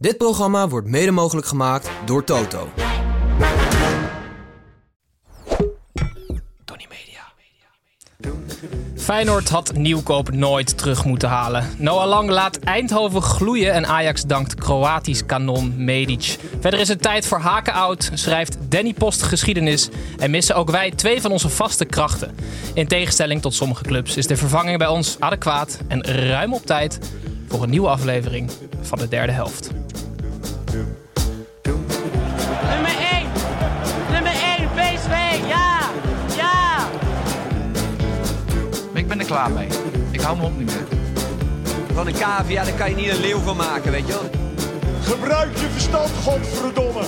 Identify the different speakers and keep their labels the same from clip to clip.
Speaker 1: Dit programma wordt mede mogelijk gemaakt door Toto. Tony Media.
Speaker 2: Feyenoord had Nieuwkoop nooit terug moeten halen. Noah Lang laat Eindhoven gloeien en Ajax dankt Kroatisch kanon Medic. Verder is het tijd voor haken oud, schrijft Danny Post geschiedenis en missen ook wij twee van onze vaste krachten. In tegenstelling tot sommige clubs is de vervanging bij ons adequaat en ruim op tijd voor een nieuwe aflevering van de derde helft.
Speaker 3: Nummer 1! Nummer 1, PSV! Ja! Ja!
Speaker 4: Ik ben er klaar mee. Ik hou me op niet meer.
Speaker 5: Van een cavia, daar kan je niet een leeuw van maken, weet je wel.
Speaker 6: Gebruik je verstand, godverdomme.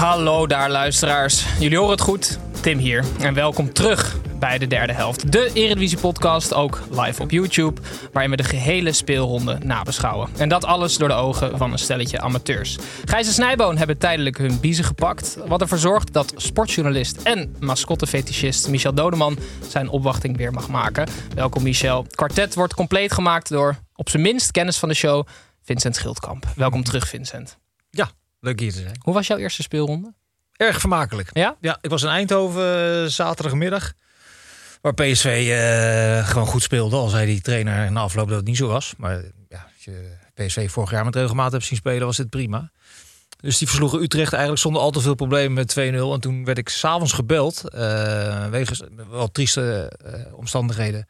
Speaker 2: Hallo daar luisteraars. Jullie horen het goed. Tim hier en welkom terug bij de derde helft. De Eredivisie podcast, ook live op YouTube, waarin we de gehele speelronde nabeschouwen. En dat alles door de ogen van een stelletje amateurs. Gijs en Snijboon hebben tijdelijk hun biezen gepakt, wat ervoor zorgt dat sportjournalist en mascottefetischist Michel Dodeman zijn opwachting weer mag maken. Welkom Michel. Kwartet wordt compleet gemaakt door op zijn minst kennis van de show Vincent Schildkamp. Welkom terug Vincent.
Speaker 7: Ja, leuk hier te zijn.
Speaker 2: Hoe was jouw eerste speelronde?
Speaker 7: Erg vermakelijk.
Speaker 2: Ja?
Speaker 7: Ja, ik was in Eindhoven eh, zaterdagmiddag. Waar PSV eh, gewoon goed speelde. Al zei die trainer na afloop dat het niet zo was. Maar ja, als je PSV vorig jaar met regelmaat hebt zien spelen, was dit prima. Dus die versloegen Utrecht eigenlijk zonder al te veel problemen met 2-0. En toen werd ik s'avonds gebeld. eh wegens wel trieste omstandigheden.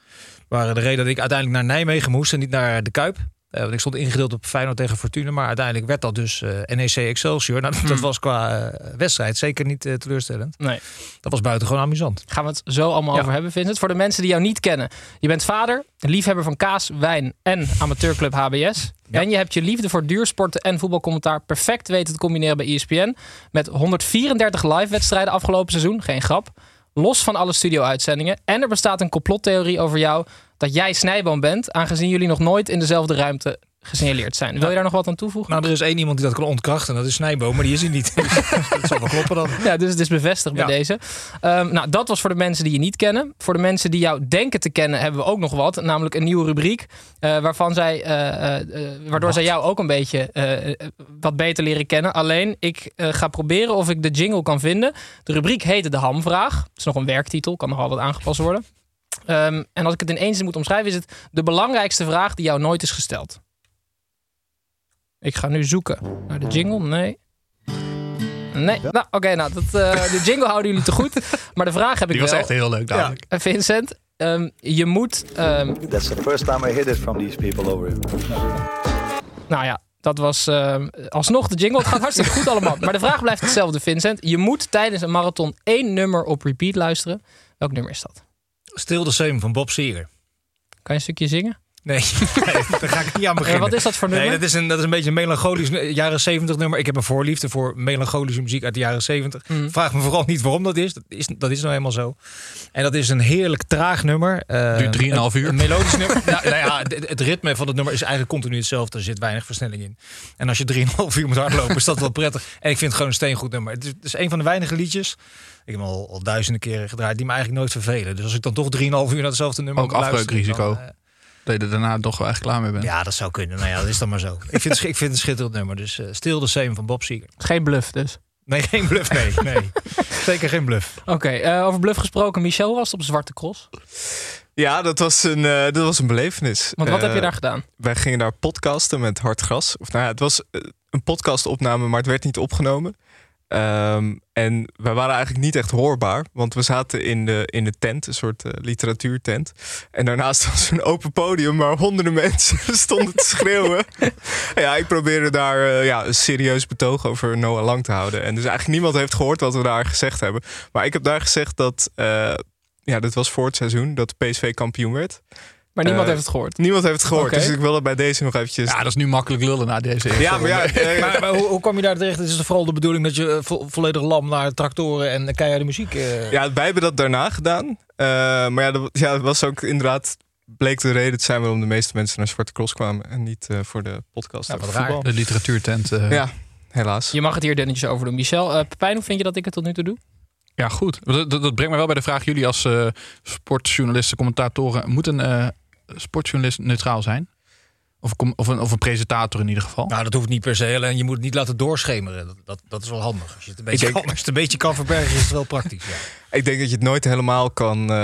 Speaker 7: Waren de reden dat ik uiteindelijk naar Nijmegen moest en niet naar de Kuip. Eh, want ik stond ingedeeld op Feyenoord tegen Fortuna. Maar uiteindelijk werd dat dus eh, NEC Excelsior. Nou, dat was qua eh, wedstrijd zeker niet teleurstellend.
Speaker 2: Nee.
Speaker 7: Dat was buitengewoon amusant.
Speaker 2: Gaan we het zo allemaal
Speaker 7: Ja.
Speaker 2: over hebben, Vincent. Voor de mensen die jou niet kennen. Je bent vader, liefhebber van kaas, wijn en amateurclub HBS.
Speaker 7: Ja.
Speaker 2: En je hebt je liefde voor duursporten en voetbalcommentaar perfect weten te combineren bij ESPN. Met 134 live wedstrijden afgelopen seizoen. Geen grap. Los van alle studio-uitzendingen. En er bestaat een complottheorie over jou dat jij snijboom bent. Aangezien jullie nog nooit in dezelfde ruimte gesignaleerd zijn. Wil je daar nog wat aan toevoegen?
Speaker 7: Nou, er is één iemand die dat kan ontkrachten. Dat is Snijboom, maar die is er niet. dat zal wel kloppen dan.
Speaker 2: Ja, dus het is bevestigd bij deze. Ehm, nou, dat was voor de mensen die je niet kennen. Voor de mensen die jou denken te kennen, hebben we ook nog wat. Namelijk een nieuwe rubriek. eh, waarvan zij, eh, eh, waardoor zij jou ook een beetje wat beter leren kennen. Alleen, ik ga proberen of ik de jingle kan vinden. De rubriek heette De Hamvraag. Het is nog een werktitel, kan nog altijd aangepast worden. Ehm, en als ik het in één zin moet omschrijven, is het de belangrijkste vraag die jou nooit is gesteld. Ik ga nu zoeken naar de jingle. Nee. Nee, nou oké, nou, dat, eh, de jingle houden jullie te goed. Maar de vraag heb ik
Speaker 8: Die was
Speaker 2: wel.
Speaker 8: echt heel leuk namelijk.
Speaker 2: Eh, Vincent, ehm, je moet... ehm,
Speaker 9: That's the first time I hear this from these people over here.
Speaker 2: nou ja, dat was ehm, alsnog de jingle. Het gaat hartstikke goed allemaal. Maar de vraag blijft hetzelfde, Vincent. Je moet tijdens een marathon één nummer op repeat luisteren. Welk nummer is dat?
Speaker 7: Stil de Same van Bob Seger.
Speaker 2: Kan je een stukje zingen?
Speaker 7: Nee, nee, daar ga ik niet aan beginnen.
Speaker 2: Eh, wat is dat voor nummer?
Speaker 7: Nee, dat is een, dat is een beetje een melancholisch jaren 70 nummer. Ik heb een voorliefde voor melancholische muziek uit de jaren 70.
Speaker 2: Mhm.
Speaker 7: Vraag me vooral niet waarom dat is. Dat is, dat is nou helemaal zo. En dat is een heerlijk traag nummer. Eh,
Speaker 8: Duurt 3,5
Speaker 7: een-
Speaker 8: uur.
Speaker 7: Een melodisch nummer. nou, nou ja, het, het ritme van het nummer is eigenlijk continu hetzelfde. Er zit weinig versnelling in. En als je 3,5 uur moet hardlopen, is dat wel prettig. En ik vind het gewoon een steengoed nummer. Het is, het is een van de weinige liedjes. Ik heb hem al, al duizenden keren gedraaid. Die me eigenlijk nooit vervelen. Dus als ik dan toch 3,5 uur naar hetzelfde nummer
Speaker 8: Ook afbreukrisico.
Speaker 7: dan, eh,
Speaker 8: Dat je er daarna toch wel echt klaar mee bent.
Speaker 7: ja, dat zou kunnen. Nou ja, dat is dan maar zo. Ik vind, ik vind het een schitterend nummer. Dus eh Stil de Same van Bob Seger.
Speaker 2: Geen bluff dus.
Speaker 7: Nee, geen bluff. Nee, nee. Zeker geen bluff.
Speaker 2: Oké, eh, over bluff gesproken. Michel was het op Zwarte Cross.
Speaker 10: Ja, dat was een, eh, dat was een belevenis.
Speaker 2: Want wat heb je daar gedaan?
Speaker 10: Wij gingen daar podcasten met Hard Gras. Of nou ja, het was een podcastopname, maar het werd niet opgenomen. Ehm, en wij waren eigenlijk niet echt hoorbaar, want we zaten in de, in de tent, een soort eh, literatuurtent. En daarnaast was een open podium waar honderden mensen stonden te schreeuwen. ja, ik probeerde daar eh, ja, een serieus betoog over Noah Lang te houden. En dus eigenlijk niemand heeft gehoord wat we daar gezegd hebben. Maar ik heb daar gezegd dat, eh, ja, dit was voor het seizoen, dat PSV kampioen werd.
Speaker 2: Maar niemand
Speaker 10: Eh,
Speaker 2: heeft het gehoord.
Speaker 10: Niemand heeft het gehoord, dus ik wil het bij deze nog eventjes...
Speaker 8: Ja, dat is nu makkelijk lullen na deze
Speaker 10: Ja, maar ja, eh,
Speaker 7: Maar, maar hoe, hoe kwam je daar terecht? Het is toch vooral de bedoeling dat je eh, vo- volledig lam naar tractoren en keiharde muziek... eh,
Speaker 10: Ja, wij hebben dat daarna gedaan. Eh, maar ja dat, ja, dat was ook inderdaad... bleek de reden te zijn waarom de meeste mensen naar Zwarte Cross kwamen... en niet eh, voor de podcast
Speaker 7: Ja, wat raar.
Speaker 8: De literatuurtent. eh,
Speaker 10: Ja, helaas.
Speaker 2: Je mag het hier dunnetjes over doen. Michel, eh Pepijn, hoe vind je dat ik het tot nu toe doe?
Speaker 8: Ja, goed. Dat, dat, dat brengt me wel bij de vraag: jullie als eh, sportjournalisten, commentatoren, moet een eh, sportjournalist neutraal zijn? Of, of, een, of een presentator in ieder geval?
Speaker 7: Nou, dat hoeft niet per se. Alleen je moet het niet laten doorschemeren. Dat, dat, dat is wel handig. Als je het een beetje,
Speaker 10: denk-
Speaker 7: kan, als je het een beetje kan verbergen, is het wel praktisch. Ja.
Speaker 10: Ik denk dat je het nooit helemaal kan... eh,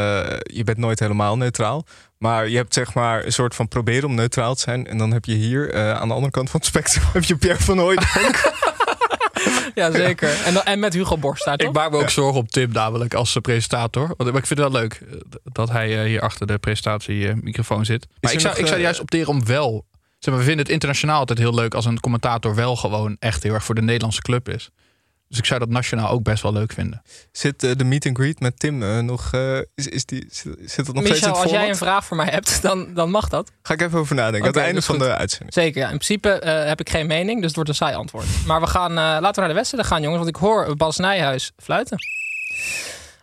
Speaker 10: je bent nooit helemaal neutraal. Maar je hebt zeg maar een soort van proberen om neutraal te zijn. En dan heb je hier eh, aan de andere kant van het spectrum... heb je Pierre van Hooijdonk.
Speaker 2: Ja, zeker. En, dan- en met Hugo Borst toch?
Speaker 8: Ik maak me ook zorgen op Tim namelijk als eh, presentator. Want, maar ik vind het wel leuk eh, dat hij eh, hier achter de presentatiemicrofoon zit. Maar ik zou,
Speaker 10: nog,
Speaker 8: ik zou juist opteren om wel... Zeg maar, we vinden het internationaal altijd heel leuk als een commentator wel gewoon echt heel erg voor de Nederlandse club is. Dus ik zou dat nationaal ook best wel leuk vinden.
Speaker 10: Zit eh, de meet and greet met Tim eh, nog... eh, is, is die, zit, zit dat nog steeds in
Speaker 2: Michel,
Speaker 10: het
Speaker 2: als jij een vraag voor mij hebt, dan, dan mag dat.
Speaker 10: Ga ik even over nadenken.
Speaker 2: Oké,
Speaker 10: aan het einde
Speaker 2: dat is
Speaker 10: van
Speaker 2: goed.
Speaker 10: de uitzending.
Speaker 2: Zeker, ja. In principe eh, heb ik geen mening, dus het wordt een saai antwoord. Maar we gaan, eh, laten we naar de wedstrijd gaan, jongens. Want ik hoor Bas Nijhuis fluiten.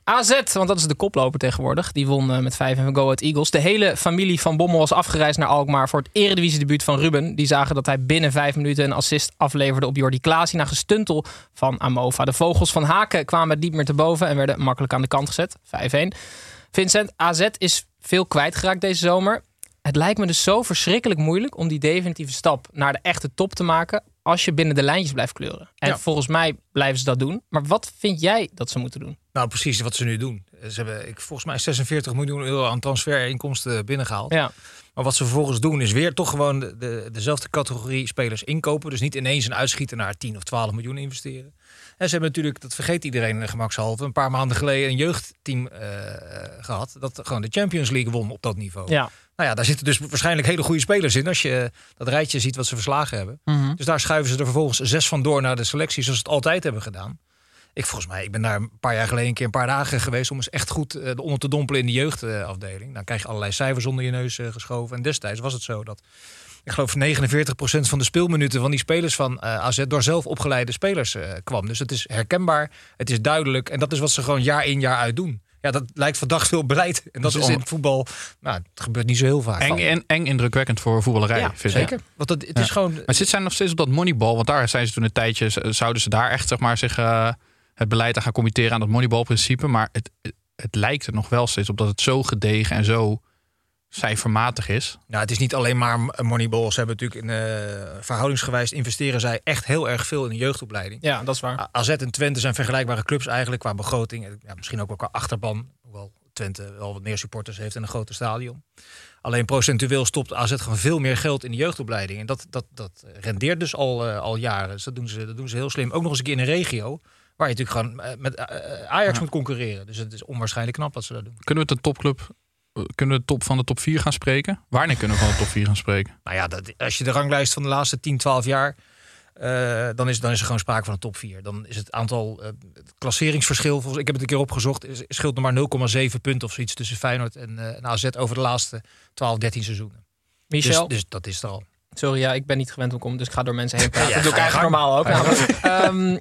Speaker 2: AZ, want dat is de koploper tegenwoordig. Die won eh, met 5 en Go Ahead Eagles. De hele familie van Bommel was afgereisd naar Alkmaar... voor het eredivisiedebuut van Ruben. Die zagen dat hij binnen vijf minuten een assist afleverde op Jordi Klaasie... na gestuntel van Amova. De vogels van Haken kwamen niet meer te boven... en werden makkelijk aan de kant gezet. 5-1. Vincent, AZ is veel kwijtgeraakt deze zomer. Het lijkt me dus zo verschrikkelijk moeilijk om die definitieve stap naar de echte top te maken als je binnen de lijntjes blijft kleuren. En
Speaker 7: Ja.
Speaker 2: volgens mij blijven ze dat doen. Maar wat vind jij dat ze moeten doen?
Speaker 7: Nou, precies wat ze nu doen. Ze hebben ik, volgens mij 46 miljoen euro aan transferinkomsten binnengehaald.
Speaker 2: Ja.
Speaker 7: Maar wat ze vervolgens doen is weer toch gewoon de, de- dezelfde categorie spelers inkopen. Dus niet ineens een uitschieter naar 10 of 12 miljoen investeren. En ze hebben natuurlijk, dat vergeet iedereen gemakshalve, een paar maanden geleden een jeugdteam eh, gehad. Dat gewoon de Champions League won op dat niveau.
Speaker 2: Ja.
Speaker 7: Nou ja, daar zitten dus waarschijnlijk hele goede spelers in. Als je dat rijtje ziet wat ze verslagen hebben.
Speaker 2: Mhm.
Speaker 7: Dus daar schuiven ze er vervolgens zes van door naar de selectie, zoals ze het altijd hebben gedaan. Ik volgens mij, ik ben daar een paar jaar geleden een keer een paar dagen geweest om eens echt goed eh, onder te dompelen in de jeugdafdeling. Dan krijg je allerlei cijfers onder je neus eh, geschoven. En destijds was het zo dat ik geloof 49% van de speelminuten van die spelers van eh, AZ door zelf opgeleide spelers eh, kwam. Dus het is herkenbaar, het is duidelijk en dat is wat ze gewoon jaar in jaar uit doen. Ja, dat lijkt vandaag veel beleid. En dat
Speaker 8: Dus
Speaker 7: is in het voetbal, nou, het gebeurt niet zo heel vaak.
Speaker 8: Eng, en, eng indrukwekkend voor voetballerij,
Speaker 7: ja,
Speaker 8: vind
Speaker 7: zeker.
Speaker 8: ik.
Speaker 7: Want dat, het
Speaker 8: Ja.
Speaker 7: is gewoon,
Speaker 8: Maar zit zij nog steeds op dat moneyball? Want daar zijn ze toen een tijdje, zouden ze daar echt zeg maar, zich, eh, het beleid aan gaan committeren aan dat moneyball-principe. Maar het, het, het lijkt er nog wel steeds op dat het zo gedegen en zo cijfermatig is.
Speaker 7: Nou, het is niet alleen maar een moneyball. Ze hebben natuurlijk in, eh, verhoudingsgewijs investeren zij echt heel erg veel in de jeugdopleiding.
Speaker 2: Ja, dat is waar.
Speaker 7: AZ en Twente zijn vergelijkbare clubs eigenlijk qua begroting. En, Ja, misschien ook wel qua achterban. Hoewel Twente wel wat meer supporters heeft en een groter stadion. Alleen procentueel stopt AZ gewoon veel meer geld in de jeugdopleiding. En dat, dat, dat rendeert dus al, eh, al jaren. Dus dat doen, ze, dat doen ze heel slim. Ook nog eens een keer in een regio. Waar je natuurlijk gewoon eh, met Ajax
Speaker 8: Ja.
Speaker 7: moet concurreren. Dus het is onwaarschijnlijk knap wat ze dat doen.
Speaker 8: Kunnen we het een topclub, kunnen we de top van de top 4 gaan spreken? Wanneer kunnen we van de top 4 gaan spreken?
Speaker 7: Nou ja, dat, als je de ranglijst van de laatste 10, 12 jaar. eh, dan, is, dan is er gewoon sprake van een top 4. Dan is het aantal eh, het klasseringsverschil, volgens, ik heb het een keer opgezocht, is, scheelt nog maar 0,7 punten of zoiets tussen Feyenoord en, eh, en AZ over de laatste 12, 13 seizoenen.
Speaker 2: Michel,
Speaker 7: Dus, dus dat is er al.
Speaker 2: sorry, ja, ik ben niet gewend om te komen, dus ik ga door mensen heen praten.
Speaker 7: Ja,
Speaker 2: dat doe ik eigenlijk
Speaker 7: gang.
Speaker 2: normaal ook. Ehm,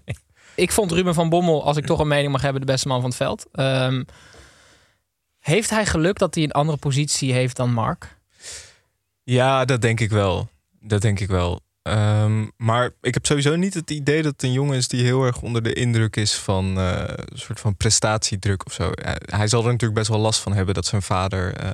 Speaker 2: ik vond Ruben van Bommel, als ik toch een mening mag hebben, de beste man van het veld. Ehm, heeft hij geluk dat hij een andere positie heeft dan Mark?
Speaker 10: Ja, dat denk ik wel. Dat denk ik wel. Ehm, maar ik heb sowieso niet het idee dat het een jongen is die heel erg onder de indruk is van eh, een soort van prestatiedruk of zo. Hij, hij zal er natuurlijk best wel last van hebben dat zijn vader eh,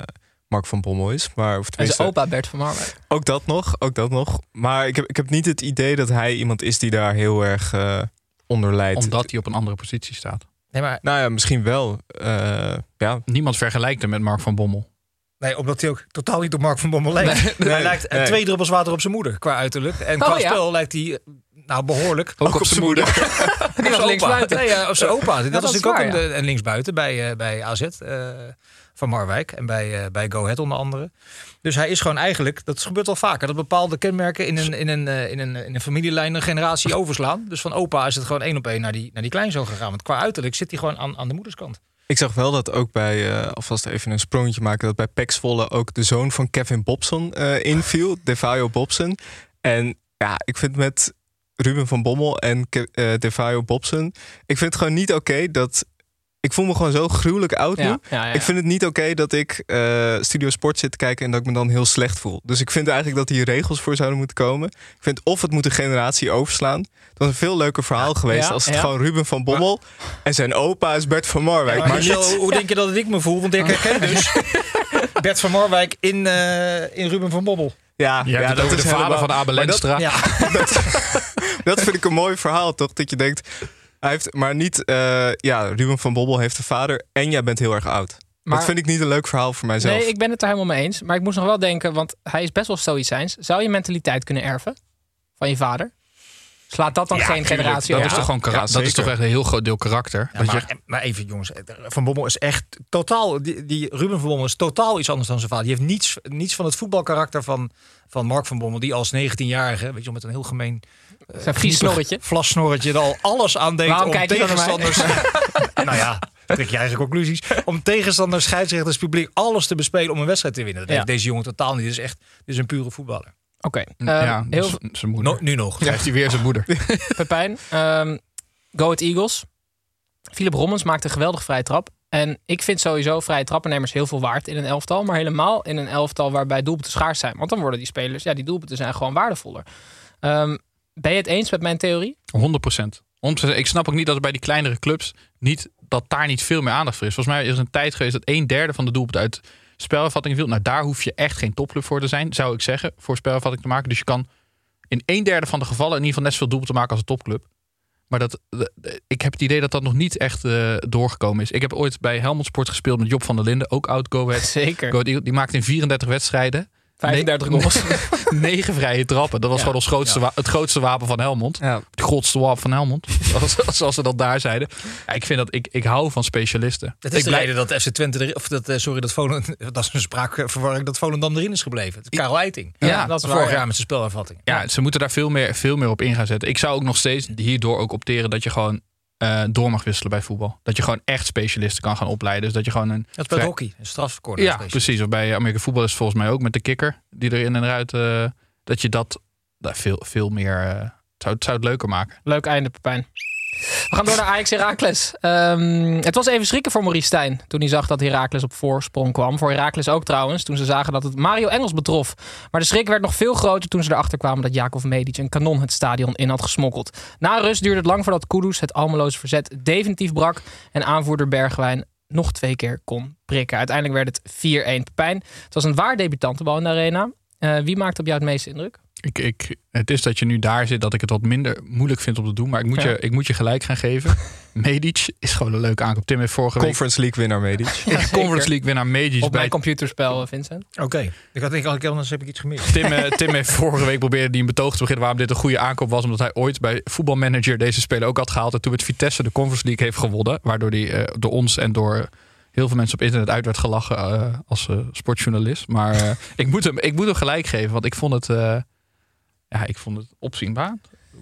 Speaker 10: Mark van Bommel is. Maar of
Speaker 2: En zijn opa Bert van Marwijk.
Speaker 10: ook dat nog, ook dat nog. Maar ik heb, ik heb niet het idee dat hij iemand is die daar heel erg eh onder lijdt.
Speaker 8: Omdat hij op een andere positie staat.
Speaker 7: Nee, maar,
Speaker 10: Nou ja, misschien wel. Eh, ja.
Speaker 8: Niemand vergelijkt hem met Mark van Bommel.
Speaker 7: nee, omdat hij ook totaal niet op Mark van Bommel lijkt. hij lijkt eh,
Speaker 10: nee.
Speaker 7: twee druppels water op zijn moeder qua uiterlijk. En qua
Speaker 2: Oh, ja?
Speaker 7: spel lijkt hij eh, Nou, behoorlijk.
Speaker 8: Ook op zijn moeder.
Speaker 2: Die was linksbuiten.
Speaker 7: Nee, ja, of zijn opa. Dat,
Speaker 2: dat
Speaker 7: was
Speaker 2: is
Speaker 7: natuurlijk ook een, een linksbuiten bij, eh, bij AZ eh, van Marwijk. En bij, eh, bij Go Ahead onder andere. Dus hij is gewoon eigenlijk, dat gebeurt al vaker, dat bepaalde kenmerken in een, in een, eh, in een, in een familielijn een generatie overslaan. Dus van opa is het gewoon één op één naar die, naar die kleinzoon gegaan. Want qua uiterlijk zit hij gewoon aan, aan de moederskant.
Speaker 10: Ik zag wel dat ook bij, eh, alvast even een sprongetje maken, dat bij Pax Volle ook de zoon van Kevin Bobson inviel, Devayo Bobson. En ja, ik vind met Ruben van Bommel en eh, Devayo Bobson, ik vind het gewoon niet oké dat. Ik voel me gewoon zo gruwelijk oud nu.
Speaker 2: Ja, ja, ja.
Speaker 10: Ik vind het niet oké dat ik eh, Studio Sport zit te kijken en dat ik me dan heel slecht voel. Dus ik vind eigenlijk dat hier regels voor zouden moeten komen. Ik vind of het moet een generatie overslaan. Het was een veel leuker verhaal geweest
Speaker 2: ja,
Speaker 10: als het
Speaker 2: ja.
Speaker 10: gewoon Ruben van Bommel en zijn opa is Bert van Marwijk.
Speaker 7: maar
Speaker 10: maar
Speaker 7: zo,
Speaker 10: niet,
Speaker 7: hoe denk je dat ik me voel? Want ik herken dus Bert van Marwijk in, eh, in Ruben van Bobbel.
Speaker 10: ja, ja,
Speaker 8: het over de vader
Speaker 10: helemaal-
Speaker 8: van Abel
Speaker 10: dat-
Speaker 8: Lenstra.
Speaker 10: Dat vind ik een mooi verhaal, toch? Dat je denkt, hij heeft, maar niet, eh, ja, Ruben van Bobbel heeft een vader en jij bent heel erg oud.
Speaker 2: Maar-
Speaker 10: dat vind ik niet een leuk verhaal voor mijzelf.
Speaker 2: Nee, ik ben het er helemaal mee eens. Maar ik moest nog wel denken, want hij is best wel stoïcijns. Zou je mentaliteit kunnen erven van je vader? Slaat dat dan geen generatie
Speaker 8: Dat
Speaker 2: over?
Speaker 8: is toch gewoon kara-
Speaker 10: Ja,
Speaker 8: dat is toch echt een heel groot deel karakter.
Speaker 7: Ja,
Speaker 8: dat
Speaker 7: maar,
Speaker 8: je,
Speaker 7: maar even jongens, Van Bommel is echt totaal, die, die Ruben van Bommel is totaal iets anders dan zijn vader. Die heeft niets, niets van het voetbalkarakter van, van Mark van Bommel, die als 19-jarige, weet je, met een heel gemeen
Speaker 2: Zijn vies snorretje.
Speaker 7: vlassnorretje er al alles aan deed
Speaker 2: Waarom
Speaker 7: om
Speaker 2: kijk je dan naar mij?
Speaker 7: tegenstanders... nou ja, trek je eigen conclusies. Om tegenstanders, scheidsrechters, publiek alles te bespelen om een wedstrijd te winnen. Dat
Speaker 2: Ja.
Speaker 7: heeft deze jongen totaal niet. Dit is echt, dit is een pure voetballer.
Speaker 2: Oké.
Speaker 8: ja,
Speaker 2: Ehm, heel
Speaker 8: z- zijn moeder.
Speaker 7: No- nu nog.
Speaker 8: Ja, heeft hij weer zijn moeder.
Speaker 2: Pepijn. ehm Go Ahead Eagles. Philip Rommens maakte een geweldige vrije trap. En ik vind sowieso vrije trappennemers heel veel waard in een elftal. Maar helemaal in een elftal waarbij doelpunten schaars zijn. Want dan worden die spelers, ja, die doelpunten zijn gewoon waardevoller. Ehm, ben je het eens met mijn theorie?
Speaker 8: 100 procent. Ik snap ook niet dat er bij die kleinere clubs niet dat daar niet veel meer aandacht voor is. Volgens mij is er een tijd geweest dat een derde van de doelpunten uit spelervatting viel. Nou, daar hoef je echt geen topclub voor te zijn, zou ik zeggen, voor spelervatting te maken. Dus je kan in een derde van de gevallen in ieder geval net zoveel doelpunten maken als een topclub. Maar dat, de- ik heb het idee dat dat nog niet echt eh, doorgekomen is. Ik heb ooit bij Helmond Sport gespeeld met Job van der Linden, ook oud Go.
Speaker 2: Zeker.
Speaker 8: Go. Die maakte in 34 wedstrijden
Speaker 2: 35
Speaker 8: Nee.
Speaker 2: goals.
Speaker 8: negen vrije trappen. Dat was
Speaker 2: Ja.
Speaker 8: gewoon ons grootste het grootste wapen van Helmond.
Speaker 10: Ja.
Speaker 8: Het grootste wapen van Helmond. zoals, ze dat daar zeiden. Ja, ik vind dat ik, ik hou van specialisten.
Speaker 7: Het is
Speaker 8: ik blij-
Speaker 7: dat FC Twente, er, of dat, eh, sorry, dat Volendam, dat is een spraakverwarring, dat Volendam erin is gebleven. Het is Karel Eiting.
Speaker 8: Ja,
Speaker 2: dat is
Speaker 7: Vorig jaar met zijn spelervatting.
Speaker 8: Ja, ze moeten daar veel meer, veel meer op in gaan zetten. Ik zou ook nog steeds hierdoor ook opteren dat je gewoon eh, door mag wisselen bij voetbal. Dat je gewoon echt specialisten kan gaan opleiden. Dus dat je gewoon een.
Speaker 7: Dat is bij hockey, een strafcorner.
Speaker 8: Ja, precies. Of bij Amerika voetbal is het volgens mij ook met de kikker die erin en eruit. eh, dat je dat daar veel, veel meer. het zou, het zou het leuker maken.
Speaker 2: Leuk einde, Pepijn. We gaan door naar Ajax Heracles. Ehm, het was even schrikken voor Maurice Stijn toen hij zag dat Heracles op voorsprong kwam. Voor Heracles ook trouwens, toen ze zagen dat het Mario Engels betrof. Maar de schrik werd nog veel groter toen ze erachter kwamen dat Jakov Medic een kanon het stadion in had gesmokkeld. Na rust duurde het lang voordat Kudus het almeloze verzet definitief brak en aanvoerder Bergwijn nog twee keer kon prikken. Uiteindelijk werd het 4-1 Pepijn. Het was een waar debutantenbal in de arena. Eh, wie maakt op jou het meeste indruk?
Speaker 8: Ik, ik, het is dat je nu daar zit dat ik het wat minder moeilijk vind om te doen. Maar ik moet,
Speaker 2: Ja.
Speaker 8: je, ik moet je gelijk gaan geven. Medic is gewoon een leuke aankoop. Tim heeft vorige week
Speaker 10: Conference League winnaar Medic.
Speaker 8: Conference League winnaar Medic
Speaker 2: Op
Speaker 8: bij
Speaker 2: mijn computerspel, Vincent.
Speaker 7: Oké, ik had denk ik anders heb ik iets gemist.
Speaker 8: Tim, eh, Tim heeft vorige week probeerde die een betoog te beginnen waarom dit een goede aankoop was. Omdat hij ooit bij voetbalmanager deze speler ook had gehaald. En toen met Vitesse de Conference League heeft gewonnen. Waardoor hij eh, door ons en door heel veel mensen op internet uit werd gelachen eh, als eh, sportjournalist. Maar eh, ik, moet hem, ik moet hem gelijk geven, want ik vond het, eh, ja, ik vond het opzienbaar.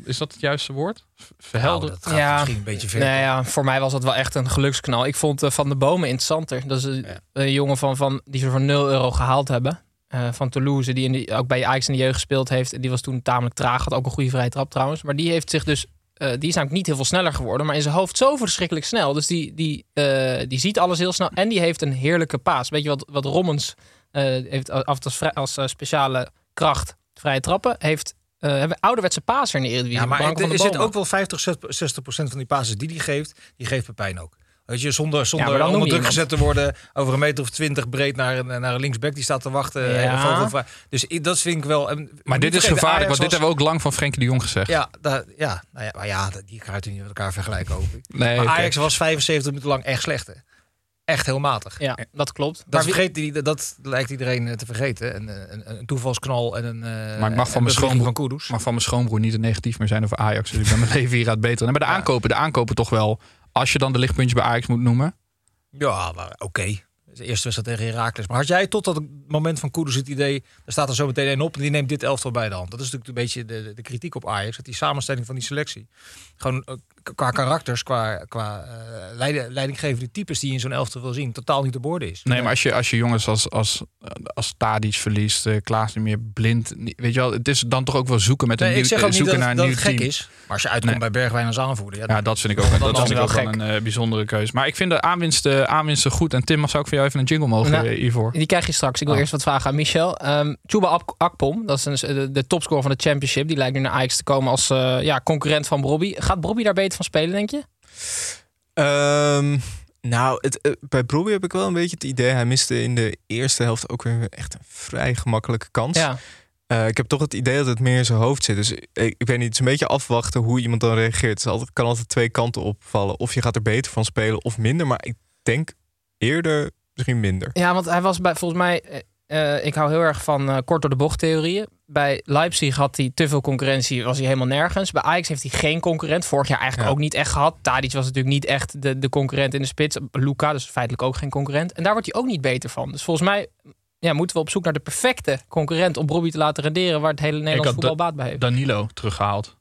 Speaker 8: Is dat het juiste woord? Verhelder.
Speaker 7: Nou, dat gaat
Speaker 2: Ja.
Speaker 7: misschien een beetje ver.
Speaker 2: Nee, ja, voor mij was dat wel echt een geluksknal. Ik vond eh, Van de Bomen interessanter. Dat is een, een jongen van, van, die ze voor 0 euro gehaald hebben. Eh, van Toulouse, die, in die ook bij Ajax in de jeugd gespeeld heeft. En die was toen tamelijk traag. Had ook een goede vrije trap trouwens. Maar die heeft zich dus... eh, die is namelijk niet heel veel sneller geworden. Maar in zijn hoofd zo verschrikkelijk snel. Dus die, die, eh, die ziet alles heel snel. En die heeft een heerlijke paas. Weet je wat, wat Rommens eh, heeft af en toe als, als speciale kracht vrije trappen. Heeft eh, hebben we ouderwetse paser in de Eredivisie.
Speaker 7: Ja, maar er, er zit ook wel 50, 60 procent van die passes die hij geeft, die geeft Pepijn ook. Weet je, zonder, zonder onder
Speaker 2: je
Speaker 7: druk
Speaker 2: iemand.
Speaker 7: gezet te worden over een meter of twintig breed naar, een- naar een linksback die staat te wachten.
Speaker 2: Ja.
Speaker 7: vogelvrij. Dus dat vind ik wel. en
Speaker 8: Maar dit is gevaarlijk, want dit hebben we ook lang van Frenkie de Jong gezegd.
Speaker 7: Ja, da- ja, nou ja, maar ja, die kan je niet met elkaar vergelijken, hoop ik.
Speaker 8: Nee,
Speaker 7: maar. Ajax was 75 minuten lang echt slecht. Hè? Echt heel matig.
Speaker 2: Ja, dat klopt.
Speaker 7: Dat,
Speaker 2: Maar wie-
Speaker 7: vergeet die, dat lijkt iedereen eh, te vergeten. Een, een, een toevalsknal en een. eh,
Speaker 8: Maar ik mag van mijn,
Speaker 7: een
Speaker 8: schoonbroer,
Speaker 7: van Kudus.
Speaker 8: mag van mijn schoonbroer niet te negatief meer zijn over Ajax. Dus ik ben mijn leven hieruit beter. En bij de aankopen, de aankopen toch wel. Als je dan de lichtpuntjes bij Ajax moet noemen.
Speaker 7: Ja, maar oké. De eerste wedstrijd tegen Herakles. Maar had jij tot dat moment van Kudus het idee... er staat er zo meteen één op en die neemt dit elftal bij de hand. Dat is natuurlijk een beetje de, de, kritiek op Ajax. Dat die samenstelling van die selectie... gewoon eh, qua karakters, qua, qua leiding, leidinggevende types... die je in zo'n elftal wil zien, totaal niet te borden is.
Speaker 8: Nee, maar als je, als je jongens als, als, als Tadic verliest, eh Klaas niet meer blind. Weet je wel, het is dan toch ook wel zoeken met een
Speaker 7: Nee,
Speaker 8: nieuw,
Speaker 7: ik dat,
Speaker 8: zoeken
Speaker 7: het-
Speaker 8: naar een
Speaker 7: dat
Speaker 8: nieuw
Speaker 7: het gek
Speaker 8: team.
Speaker 7: is. Maar als je uitkomt
Speaker 8: Nee.
Speaker 7: bij Bergwijn als aanvoerder... Ja,
Speaker 8: Ja, dat vind ik ook, dat
Speaker 7: dan
Speaker 8: vind ik
Speaker 7: is
Speaker 8: ook
Speaker 7: het
Speaker 8: wel een bijzondere keuze. Maar ik vind de aanwinsten, aanwinsten goed. En Tim, zou ik voor jou even een jingle mogen
Speaker 2: Nou,
Speaker 8: hiervoor?
Speaker 2: Die krijg je straks. Ik wil
Speaker 8: Oh.
Speaker 2: eerst wat vragen aan Michel. Ehm Chuba Ak- Akpom, dat is een, de, de topscorer van de championship. Die lijkt nu naar Ajax te komen als eh, ja, concurrent van Bobby. Gaat Bobby daar beter van spelen, denk je?
Speaker 10: Ehm, nou, het, eh, bij Brobbey heb ik wel een beetje het idee... hij miste in de eerste helft ook weer echt een vrij gemakkelijke kans.
Speaker 2: Ja.
Speaker 10: Eh, ik heb toch het idee dat het meer in zijn hoofd zit. Dus ik, ik weet niet, het is een beetje afwachten hoe iemand dan reageert. Het is altijd, kan altijd twee kanten opvallen. Of je gaat er beter van spelen of minder. Maar ik denk eerder misschien minder.
Speaker 2: Ja, want hij was bij, volgens mij... eh, eh, ik hou heel erg van eh, kort door de bocht theorieën. Bij Leipzig had hij te veel concurrentie, was hij helemaal nergens. Bij Ajax heeft hij geen concurrent. Vorig jaar eigenlijk
Speaker 10: Ja.
Speaker 2: ook niet echt gehad. Tadic was natuurlijk niet echt de, de concurrent in de spits. Luca, dus feitelijk ook geen concurrent. En daar wordt hij ook niet beter van. Dus volgens mij ja, moeten we op zoek naar de perfecte concurrent... om Bobby te laten renderen waar het hele Nederlands voetbal baat bij heeft.
Speaker 8: Danilo teruggehaald.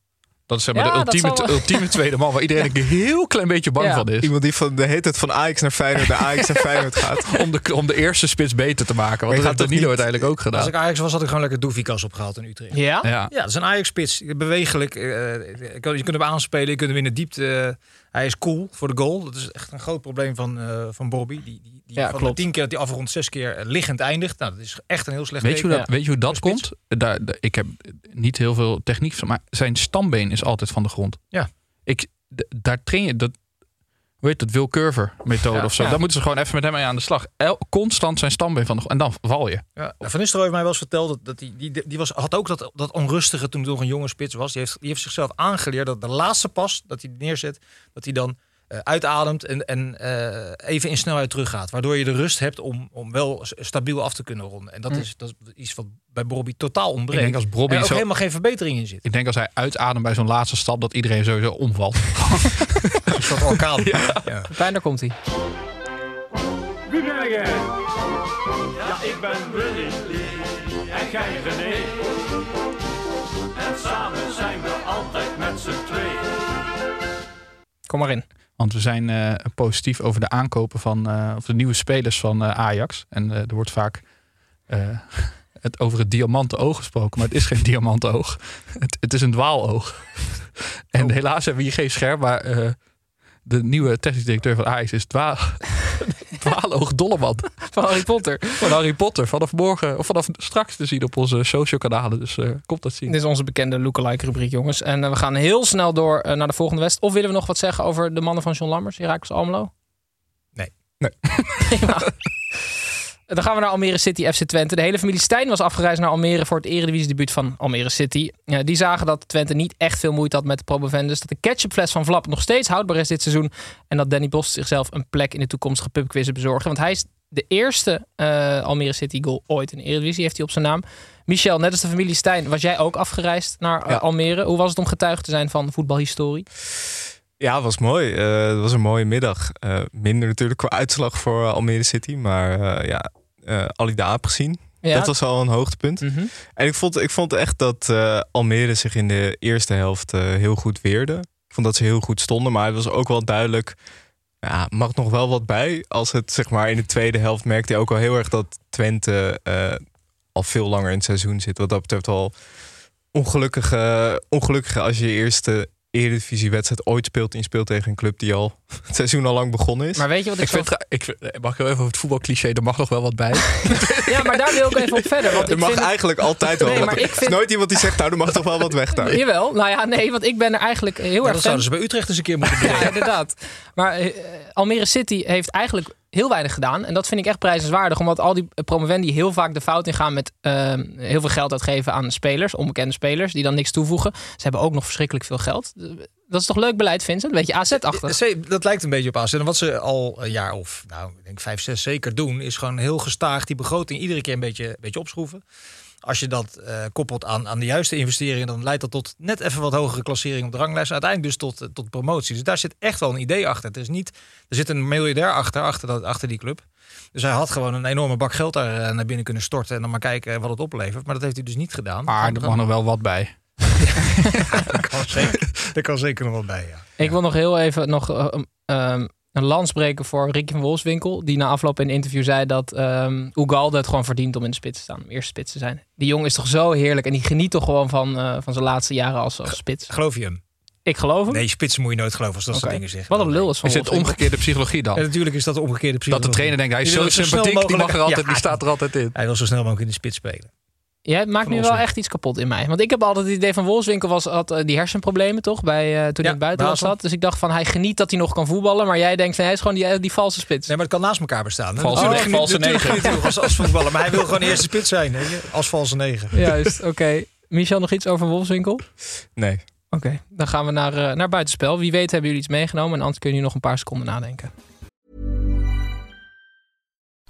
Speaker 8: Dat is zeg maar
Speaker 2: Ja,
Speaker 8: de ultieme,
Speaker 2: zal wel.
Speaker 8: ultieme tweede man waar iedereen een heel klein beetje bang
Speaker 2: Ja.
Speaker 8: van is.
Speaker 10: Iemand die van de heet het van Ajax naar Feyenoord naar Ajax naar Feyenoord gaat.
Speaker 8: Om de, om de eerste spits beter te maken. Want dat heeft
Speaker 10: toch
Speaker 8: Danilo
Speaker 10: niet-
Speaker 8: uiteindelijk ook
Speaker 7: Als
Speaker 8: gedaan.
Speaker 7: ik Ajax was, had ik gewoon lekker Doefikas opgehaald in Utrecht.
Speaker 2: Ja?
Speaker 8: Ja.
Speaker 7: Ja, dat is een Ajax-spits. Bewegelijk. eh, je kunt hem aanspelen, je kunt hem in de diepte. eh, hij is cool voor de goal. Dat is echt een groot probleem van, eh van Bobby. Die, die, die
Speaker 2: Ja,
Speaker 7: van
Speaker 2: klopt.
Speaker 7: de tien keer dat hij afrondt, zes keer eh, liggend eindigt. Nou, dat is echt een heel slecht
Speaker 8: Weet je, hoe
Speaker 7: teken.
Speaker 8: dat, weet je hoe dat komt? Daar, daar- ik heb niet heel veel techniek, maar zijn stambeen is altijd van de grond.
Speaker 7: Ja.
Speaker 8: Ik, daar train je dat. Hoe heet dat? Will Curver methode
Speaker 7: Ja.
Speaker 8: of zo.
Speaker 2: Ja.
Speaker 8: Daar moeten ze gewoon even met hem mee aan de slag. El, constant zijn stambeen van de. En dan val je.
Speaker 7: Ja, nou, Van Nistelrooy heeft mij wel eens verteld dat, dat die, die, die was, had ook dat, dat onrustige toen hij nog een jonge spits was. Die heeft, die heeft zichzelf aangeleerd dat de laatste pas dat hij neerzet, dat hij dan eh, uitademt en, en eh, even in snelheid teruggaat. Waardoor je de rust hebt om, om wel stabiel af te kunnen ronden. En dat,
Speaker 2: Hm.
Speaker 7: is, dat is iets wat bij Bobby totaal
Speaker 8: Ik
Speaker 7: ontbreekt.
Speaker 8: denk als Bobby
Speaker 7: ook
Speaker 8: zo-
Speaker 7: helemaal geen verbetering in zit.
Speaker 8: Ik denk als hij uitademt bij zo'n laatste stap, dat iedereen sowieso omvalt.
Speaker 7: Een soort orkaan. Ja.
Speaker 2: Fijn, daar komt hij.
Speaker 6: Wie ben jij? Ja, ik ben Willy en jij René. En samen zijn we altijd met z'n tweeën.
Speaker 2: Kom maar in.
Speaker 8: Want we zijn eh, positief over de aankopen van eh, of de nieuwe spelers van eh, Ajax. En er wordt vaak het over het diamanten oog gesproken, maar het is geen diamanten oog. Het, het is een dwaaloog. en helaas hebben we hier geen scherm, maar de nieuwe technisch directeur van Ajax is dwa dwaaloog Dolleman.
Speaker 2: Van Harry Potter.
Speaker 8: Van Harry Potter. Vanaf morgen of vanaf straks te zien op onze social kanalen. Dus eh komt dat zien.
Speaker 2: Dit is onze bekende lookalike rubriek, jongens. En eh, we gaan heel snel door eh, naar de volgende wedstrijd. Of willen we nog wat zeggen over de mannen van John Lammers, Herakles Almelo?
Speaker 7: Nee.
Speaker 10: Nee.
Speaker 2: Dan gaan we naar Almere City FC Twente. De hele familie Stijn was afgereisd naar Almere voor het eredivisie-debuut van Almere City. Ja, die zagen dat Twente niet echt veel moeite had met de promovendus. Dat de ketchupfles van Vlap nog steeds houdbaar is dit seizoen. En dat Danny Bos zichzelf een plek in de toekomstige pubquizzen bezorgen. Want hij is de eerste eh, Almere City goal ooit in de eredivisie. Heeft hij op zijn naam. Michel, net als de familie Stijn, was jij ook afgereisd naar eh,
Speaker 10: Ja.
Speaker 2: Almere. Hoe was het om getuige te zijn van voetbalhistorie?
Speaker 10: Ja, het was mooi. Eh, het was een mooie middag. Eh, minder natuurlijk qua uitslag voor eh, Almere City. Maar eh, ja, Ali gezien.
Speaker 2: Ja.
Speaker 10: Dat was al een hoogtepunt.
Speaker 2: Mhm.
Speaker 10: En ik vond, ik vond echt dat Almere zich in de eerste helft heel goed weerde. Ik vond dat ze heel goed stonden. Maar het was ook wel duidelijk... Ja, mag nog wel wat bij. Als het zeg maar in de tweede helft merkte je ook al heel erg dat Twente al veel langer in het seizoen zit. Wat dat betreft al ongelukkige, ongelukkige als je je eerste Eredivisie-wedstrijd ooit speelt je speelt tegen een club die al het seizoen al lang begonnen is.
Speaker 2: Maar weet je wat ik,
Speaker 8: Ik vind, ik eh, mag ik heel even over het voetbalcliché, er mag nog wel wat bij.
Speaker 2: Ja, maar daar wil ik even op verder. Want
Speaker 10: er
Speaker 2: ik
Speaker 10: mag
Speaker 2: vind het-
Speaker 10: eigenlijk altijd wel
Speaker 2: Nee,
Speaker 10: wat.
Speaker 2: maar
Speaker 10: Er
Speaker 2: ik
Speaker 10: is
Speaker 2: vind-
Speaker 10: nooit iemand die zegt, nou, er mag toch wel wat weg daar.
Speaker 2: Jawel, nou ja, nee, want ik ben er eigenlijk heel
Speaker 7: Ja,
Speaker 2: erg
Speaker 7: dat
Speaker 2: fan
Speaker 7: zouden ze bij Utrecht eens een keer moeten doen.
Speaker 2: Ja, inderdaad. Maar eh, Almere City heeft eigenlijk heel weinig gedaan. En dat vind ik echt prijzenswaardig. Omdat al die promovendi heel vaak de fout ingaan met eh, heel veel geld uitgeven aan spelers. Onbekende spelers die dan niks toevoegen. Ze hebben ook nog verschrikkelijk veel geld. Dat is toch leuk beleid, Vincent? Een beetje AZ-achtig.
Speaker 7: Ze- Dat lijkt een beetje op AZ. En wat ze al een jaar of, nou, ik denk vijf, zes zeker doen, is gewoon heel gestaag die begroting iedere keer een beetje, een beetje opschroeven. Als je dat eh, koppelt aan, aan de juiste investeringen, dan leidt dat tot net even wat hogere klassering op de ranglijst. En uiteindelijk dus tot, eh, tot promotie. Dus daar zit echt wel een idee achter. Het is niet, er zit een miljardair achter, achter, dat, achter die club. Dus hij had gewoon een enorme bak geld daar eh, naar binnen kunnen storten en dan maar kijken wat het oplevert. Maar dat heeft hij dus niet gedaan.
Speaker 8: Maar er mag nog wel wat bij.
Speaker 7: er, kan zeker, er kan zeker nog wat bij, ja.
Speaker 2: Ik wil nog heel even nog, eh, um, een lans breken voor Ricky van Wolfswinkel. Die na afloop in een interview zei dat um, Ugalde het gewoon verdient om in de spits te staan. Om eerste spits te zijn. Die jongen is toch zo heerlijk. En die geniet toch gewoon van, uh, van zijn laatste jaren als, als spits.
Speaker 7: Geloof je hem?
Speaker 2: Ik geloof hem.
Speaker 7: Nee, spitsen moet je nooit geloven als dat okay. soort dingen zeggen.
Speaker 2: Wat een lul is van
Speaker 8: Is het omgekeerde psychologie dan?
Speaker 7: Ja, natuurlijk is dat de omgekeerde psychologie.
Speaker 8: Dat de trainer denkt, hij is zo sympathiek, die, mag er altijd, ja, die staat er altijd in.
Speaker 7: Hij wil zo snel mogelijk in de spits spelen.
Speaker 2: Jij maakt nu wel echt iets kapot in mij. Want ik heb altijd het idee van Wolfswinkel was, had uh, die hersenproblemen toch? Bij, uh, toen hij in het buitenland zat. Dus ik dacht van hij geniet dat hij nog kan voetballen. Maar jij denkt van hij is gewoon die, die valse spits.
Speaker 7: Nee, maar het kan naast elkaar bestaan.
Speaker 8: Valse,
Speaker 7: oh,
Speaker 8: valse negen.
Speaker 7: Als, als voetballer. Maar hij wil gewoon de eerste spits zijn. Je? Als valse negen.
Speaker 2: Juist, oké. Okay. Michel, nog iets over Wolfswinkel?
Speaker 10: Nee.
Speaker 2: Oké, okay, dan gaan we naar, uh, naar buitenspel. Wie weet hebben jullie iets meegenomen. En anders kunnen jullie nog een paar seconden nadenken.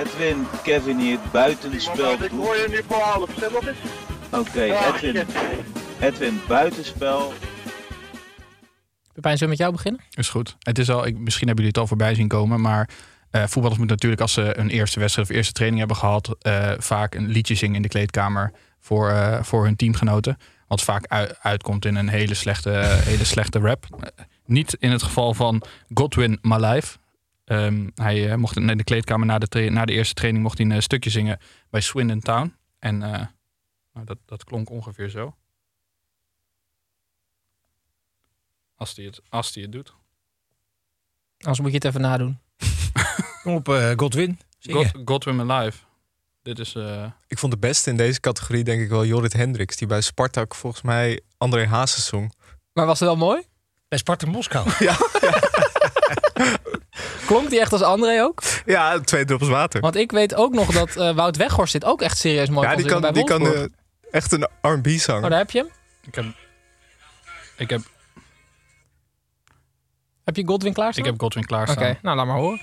Speaker 11: Edwin, Kevin hier, buitenspel.
Speaker 12: Ik hoor je nu voor half, zeg nog eens.
Speaker 11: Oké, Edwin. Edwin, buitenspel.
Speaker 2: Pepijn, zullen we met jou beginnen?
Speaker 8: Is goed. Het is al, ik, misschien hebben jullie het al voorbij zien komen, maar uh, voetballers moeten natuurlijk als ze een eerste wedstrijd of eerste training hebben gehad, uh, vaak een liedje zingen in de kleedkamer voor, uh, voor hun teamgenoten. Wat vaak uit, uitkomt in een hele slechte, hele slechte rap. niet in het geval van Godwin My Life. Um, hij mocht in de kleedkamer na de, na de eerste training mocht hij een stukje zingen bij Swindon Town. En nou, dat, dat klonk ongeveer zo. Als hij het, als die het doet.
Speaker 2: Anders moet je het even nadoen.
Speaker 7: Kom op, uh, Godwin.
Speaker 8: God, Godwin Alive. Dit is... Uh...
Speaker 10: Ik vond de beste in deze categorie denk ik wel Jorrit Hendricks. Die bij Spartak volgens mij André Hazes zong.
Speaker 2: Maar was het wel mooi?
Speaker 7: Bij Spartak Moskou.
Speaker 10: ja.
Speaker 2: Klonk die echt als André ook?
Speaker 10: Ja, twee druppels water.
Speaker 2: Want ik weet ook nog dat uh, Wout Weghorst dit ook echt serieus mooi
Speaker 10: ja, die kan,
Speaker 2: bij
Speaker 10: die kan uh, echt een R&B zanger.
Speaker 2: Oh, daar heb je hem?
Speaker 8: Ik heb... Ik heb...
Speaker 2: Heb je Godwin klaarstaan?
Speaker 8: Ik heb Godwin klaarstaan.
Speaker 2: Oké, okay, nou laat maar horen.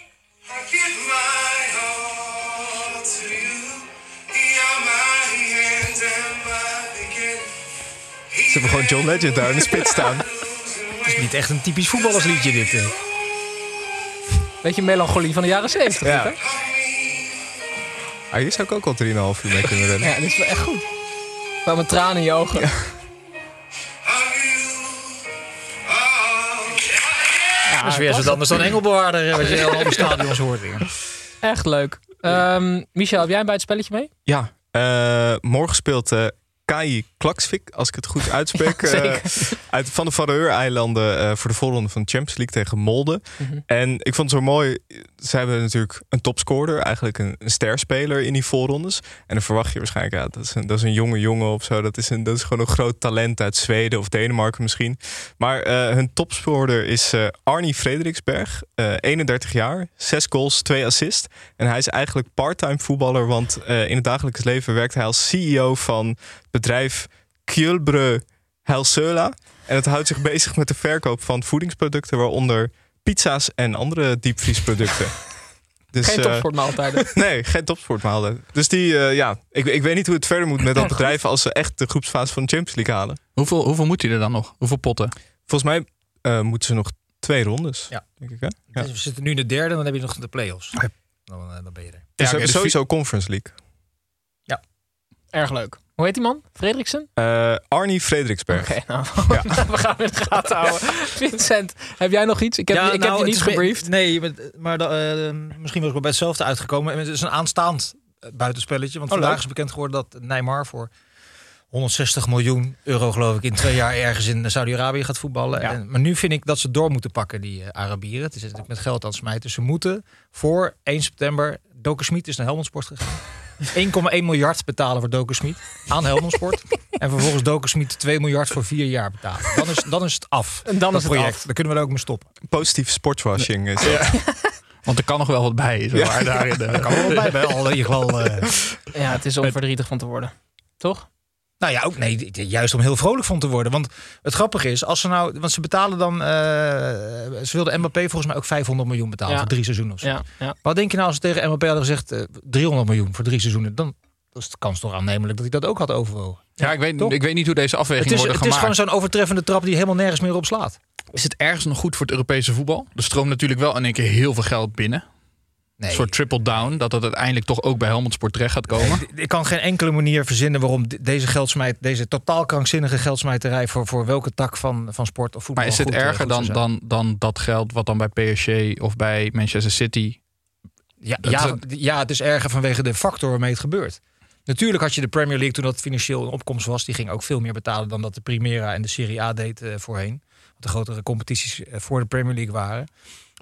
Speaker 10: Ze hebben gewoon John Legend daar in de spits staan.
Speaker 7: Het is niet echt een typisch voetballersliedje dit. Hè?
Speaker 2: Beetje melancholie van de jaren 70.
Speaker 10: Ja.
Speaker 2: Hè?
Speaker 10: Ah, hier zou ik ook al 3,5 uur mee kunnen rennen.
Speaker 2: Ja, dit is wel echt goed. Wel met tranen in je ogen. Ja.
Speaker 7: Ja, dat is weer zo anders dan Engelbewaarder, wat je al op stadions hoort. Weer.
Speaker 2: Echt leuk. Um, Michel, heb jij een buitenspelletje mee?
Speaker 10: Ja, uh, morgen speelt uh, Kai Klaksvik, als ik het goed uitspreek.
Speaker 2: Ja,
Speaker 10: uh, uit, van de Faroe-eilanden uh, voor de voorronde van de Champions League tegen Molde. Mm -hmm. En ik vond het zo mooi. Ze hebben natuurlijk een topscorer, eigenlijk een, een sterspeler in die voorrondes. En dan verwacht je waarschijnlijk, ja, dat is een, dat is een jonge jongen of zo. Dat is, een, dat is gewoon een groot talent uit Zweden of Denemarken misschien. Maar uh, hun topscorer is Arnie Frederiksberg, 31 jaar, 6 goals, 2 assists. En hij is eigenlijk parttime voetballer, want in het dagelijks leven werkt hij als CEO van bedrijf Kjulbrø Helsøla. En het houdt zich bezig met de verkoop van voedingsproducten, waaronder pizza's en andere diepvriesproducten.
Speaker 2: Dus, geen topsportmaaltijden.
Speaker 10: Uh, nee, geen topsportmaaltijden. Dus die, uh, ja, ik, ik weet niet hoe het verder moet met dat bedrijf als ze echt de groepsfase van de Champions League halen.
Speaker 8: Hoeveel, hoeveel moet hij er dan nog? Hoeveel potten?
Speaker 10: Volgens mij uh, moeten ze nog twee rondes.
Speaker 7: Ja.
Speaker 10: Denk ik, hè?
Speaker 7: Ja. Dus we zitten nu in de derde, dan heb je nog de play-offs. Okay. Dan, dan ben je er.
Speaker 10: Dus ja, we hebben sowieso Conference League.
Speaker 7: Ja.
Speaker 2: Erg leuk. Hoe heet die man? Fredriksen?
Speaker 10: Uh, Arnie Frederiksberg.
Speaker 2: Oké, okay, nou, ja. we gaan in de gaten houden. Vincent, heb jij nog iets? Ik heb,
Speaker 7: ja,
Speaker 2: ik
Speaker 7: nou,
Speaker 2: heb je niet gebriefd.
Speaker 7: Nee, maar uh, misschien was ik wel bij hetzelfde uitgekomen. Het is een aanstaand buitenspelletje. Want oh, vandaag leuk. is bekend geworden dat Neymar voor 160 miljoen euro geloof ik in twee jaar ergens in Saudi-Arabië gaat voetballen. En, maar nu vind ik dat ze door moeten pakken, die eh, Arabieren. Het is natuurlijk met geld aan het smijten. Ze moeten voor 1 september... Doken Smit is naar Helmond Sport gegaan. 1,1 miljard betalen voor Doken Smit aan Helmond Sport. en vervolgens Doken Smit 2 miljard voor vier jaar betalen. Dan is, dan is het af.
Speaker 2: En dan
Speaker 7: dat
Speaker 2: is het
Speaker 7: project.
Speaker 2: af.
Speaker 7: Dan kunnen we er ook mee stoppen.
Speaker 10: Positief sportswashing is dat.
Speaker 8: Want er kan nog wel wat bij. Zo,
Speaker 10: Ja.
Speaker 8: waar daar in de-
Speaker 7: Er kan wel wat bij, al in ieder geval... eh,
Speaker 2: Ja, het is om verdrietig van te worden. Toch?
Speaker 7: Nou ja, ook nee, juist om heel vrolijk van te worden. Want het grappige is, als ze nou, want ze betalen dan, eh, ze wilden Mbappé volgens mij ook 500 miljoen betalen
Speaker 2: Ja.
Speaker 7: voor drie seizoenen. Of zo.
Speaker 2: Ja, ja.
Speaker 7: Wat denk je nou als ze tegen Mbappé hadden gezegd eh, 300 miljoen voor drie seizoenen? Dan is de kans toch aannemelijk dat hij dat ook had overwogen.
Speaker 8: Ja, ik weet,
Speaker 7: Toch?
Speaker 8: ik weet niet hoe deze
Speaker 7: Het
Speaker 8: afwegingen
Speaker 7: is,
Speaker 8: worden
Speaker 7: het is
Speaker 8: gemaakt.
Speaker 7: gewoon zo'n overtreffende trap die helemaal nergens meer op slaat.
Speaker 8: Is het ergens nog goed voor het Europese voetbal? Er stroomt natuurlijk wel in één keer heel veel geld binnen.
Speaker 7: Nee.
Speaker 8: Een soort triple down. Dat het uiteindelijk toch ook bij Helmond Sport terecht gaat komen.
Speaker 7: Ik kan geen enkele manier verzinnen waarom de- deze geldsmijt, deze totaal krankzinnige geldsmijterij voor, voor welke tak van, van sport of voetbal.
Speaker 8: Maar is het
Speaker 7: goed, eh,
Speaker 8: erger
Speaker 7: goed
Speaker 8: dan, dan, dan dat geld wat dan bij PSG of bij Manchester City...
Speaker 7: Ja,
Speaker 8: Dat
Speaker 7: ja, ja, het is erger vanwege de factor waarmee het gebeurt. Natuurlijk had je de Premier League toen dat financieel in opkomst was. Die ging ook veel meer betalen dan dat de Primera en de Serie A deed eh, voorheen. Want de grotere competities eh, voor de Premier League waren.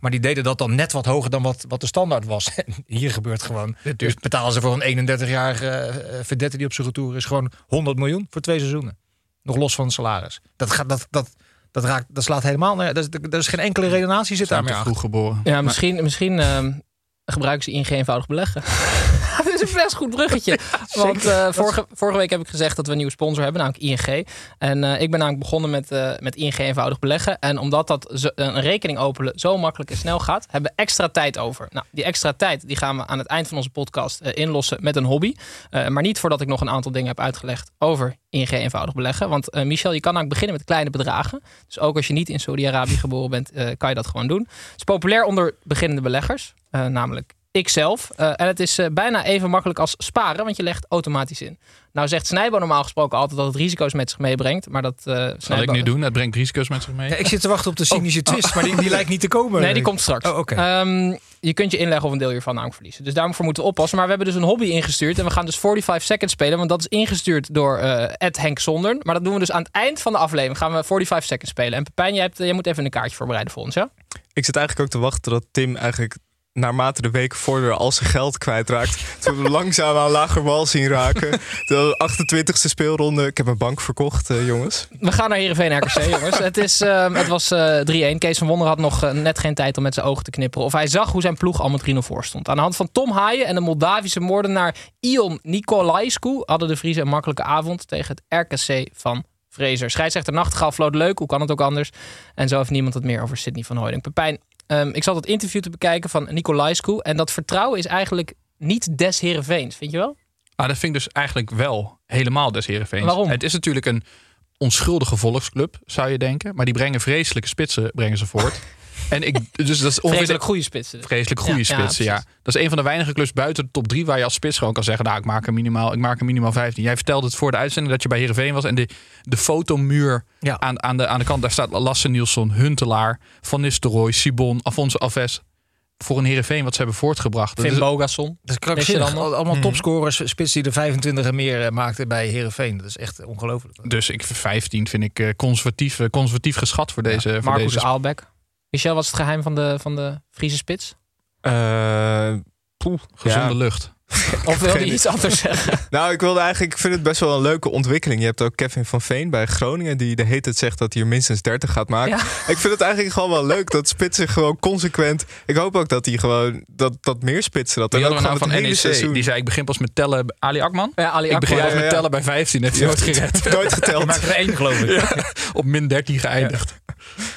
Speaker 7: Maar die deden dat dan net wat hoger dan wat, wat de standaard was. En hier gebeurt gewoon. Dus betalen ze voor een 31-jarige eh, verdette die op zijn retour is gewoon 100 miljoen voor twee seizoenen. Nog los van het salaris. Dat, gaat, dat, dat, dat, raakt, dat slaat helemaal. Dat is, er is geen enkele redenatie zit
Speaker 8: Zijn
Speaker 7: daar
Speaker 8: te vroeg geboren.
Speaker 2: Ja, misschien, misschien ehm, gebruiken ze ING eenvoudig beleggen. Is een best goed bruggetje. Want eh, vorige, vorige week heb ik gezegd dat we een nieuwe sponsor hebben, namelijk ING. En eh, ik ben namelijk begonnen met, eh, met ING eenvoudig beleggen. En omdat dat zo- een rekening openen zo makkelijk en snel gaat, hebben we extra tijd over. Nou, die extra tijd die gaan we aan het eind van onze podcast inlossen met een hobby. Maar niet voordat ik nog een aantal dingen heb uitgelegd over ING eenvoudig beleggen. Want Michel, je kan eigenlijk beginnen met kleine bedragen. Dus ook als je niet in Saudi-Arabië geboren bent, kan je dat gewoon doen. Het is populair onder beginnende beleggers, namelijk ikzelf. Eh, en het is eh, bijna even makkelijk als sparen, want je legt automatisch in. Nou zegt Snijbo normaal gesproken altijd dat het risico's met zich meebrengt. Maar dat eh
Speaker 8: Zal ik nu doen? Het brengt risico's met zich mee.
Speaker 7: Ja, ik zit te wachten op de cynische twist, maar die, die lijkt niet te komen.
Speaker 2: Nee, die komt straks.
Speaker 7: Oh, oké.
Speaker 2: Ehm, je kunt je inleggen of een deel hiervan namelijk verliezen. Dus daarvoor moeten we oppassen. Maar we hebben dus een hobby ingestuurd. En we gaan dus 45 seconds spelen. Want dat is ingestuurd door eh Ed Henk Zondern. Maar dat doen we dus aan het eind van de aflevering. Gaan we 45 seconds spelen. En Pepijn, jij, hebt, jij moet even een kaartje voorbereiden voor ons, ja?
Speaker 10: Ik zit eigenlijk ook te wachten dat Tim eigenlijk naarmate de weken vorderen al zijn geld kwijtraakt. Toen we langzaam aan lager wal zien raken. De 28e speelronde. Ik heb een bank verkocht, eh, jongens.
Speaker 2: We gaan naar Heerenveen RKC, jongens. Het, is, ehm, het was eh 3-1. Kees van Wonder had nog eh, net geen tijd om met zijn ogen te knipperen. Of hij zag hoe zijn ploeg al met 3-0 voor stond. Aan de hand van Tom Haaien en de Moldavische moordenaar Ion Nicolaescu... hadden de Friese een makkelijke avond tegen het RKC van Fraser. Scheidsrechter Nachtegaal floot leuk, hoe kan het ook anders? En zo heeft niemand het meer over Sidney van Hooydonk. Pepijn, ehm, ik zat het interview te bekijken van Nicolaescu... en dat vertrouwen is eigenlijk niet des Heerenveens, vind je wel?
Speaker 8: Maar dat vind ik dus eigenlijk wel helemaal des Heerenveens.
Speaker 2: Waarom?
Speaker 8: Het is natuurlijk een onschuldige volksclub, zou je denken. Maar die brengen vreselijke spitsen brengen ze voort. en ik, dus dat is ongeveer
Speaker 2: Vreselijk goede spitsen. dus.
Speaker 8: Vreselijk goede
Speaker 2: Ja,
Speaker 8: spitsen, ja. Dat is een van de weinige clubs buiten de top 3 waar je als spits gewoon kan zeggen: Nou, ik maak er minimaal, ik maak er minimaal 15. Jij vertelde het voor de uitzending dat je bij Heerenveen was. En de, de fotomuur
Speaker 7: Ja.
Speaker 8: aan, aan, de, aan de kant, daar staat Lasse Nielsen, Huntelaar, Van Nistelrooy, Sibon, Afonso Alves. Voor een Heerenveen wat ze hebben voortgebracht.
Speaker 2: Finn Bogasson.
Speaker 7: Dat is krankzinnig. Allemaal
Speaker 8: Mhm.
Speaker 7: topscorers, spits die er 25 en meer eh, maakten bij Herenveen. Dat is echt ongelooflijk.
Speaker 8: Dus ik 15 vind ik eh, conservatief, eh, conservatief geschat voor deze. voor
Speaker 2: Marcus
Speaker 8: deze
Speaker 2: Aalbeck. Michel, wat is het geheim van de, van de Friese spits?
Speaker 10: Eh, poeh,
Speaker 8: gezonde
Speaker 10: ja.
Speaker 8: lucht.
Speaker 2: Of wil je iets anders zeggen?
Speaker 10: Nou, ik wilde eigenlijk, ik vind het best wel een leuke ontwikkeling. Je hebt ook Kevin van Veen bij Groningen, die de hele tijd zegt dat hij er minstens 30 gaat maken.
Speaker 2: Ja.
Speaker 10: Ik vind het eigenlijk gewoon wel leuk dat spitsen gewoon consequent. Ik hoop ook dat hij gewoon dat, dat meer spitsen dat.
Speaker 8: Die
Speaker 10: En ook
Speaker 8: nou van
Speaker 10: het
Speaker 8: NEC.
Speaker 10: seizoen.
Speaker 8: Die zei: Ik begin pas met tellen. Ali Akman?
Speaker 2: Ja, Ali
Speaker 8: ik begin
Speaker 2: Akman.
Speaker 8: pas
Speaker 10: Ja,
Speaker 8: met tellen bij 15. Heeft hij nooit gered.
Speaker 10: Nooit geteld.
Speaker 7: maakt er één, geloof ik.
Speaker 8: Ja, op min 13 geëindigd.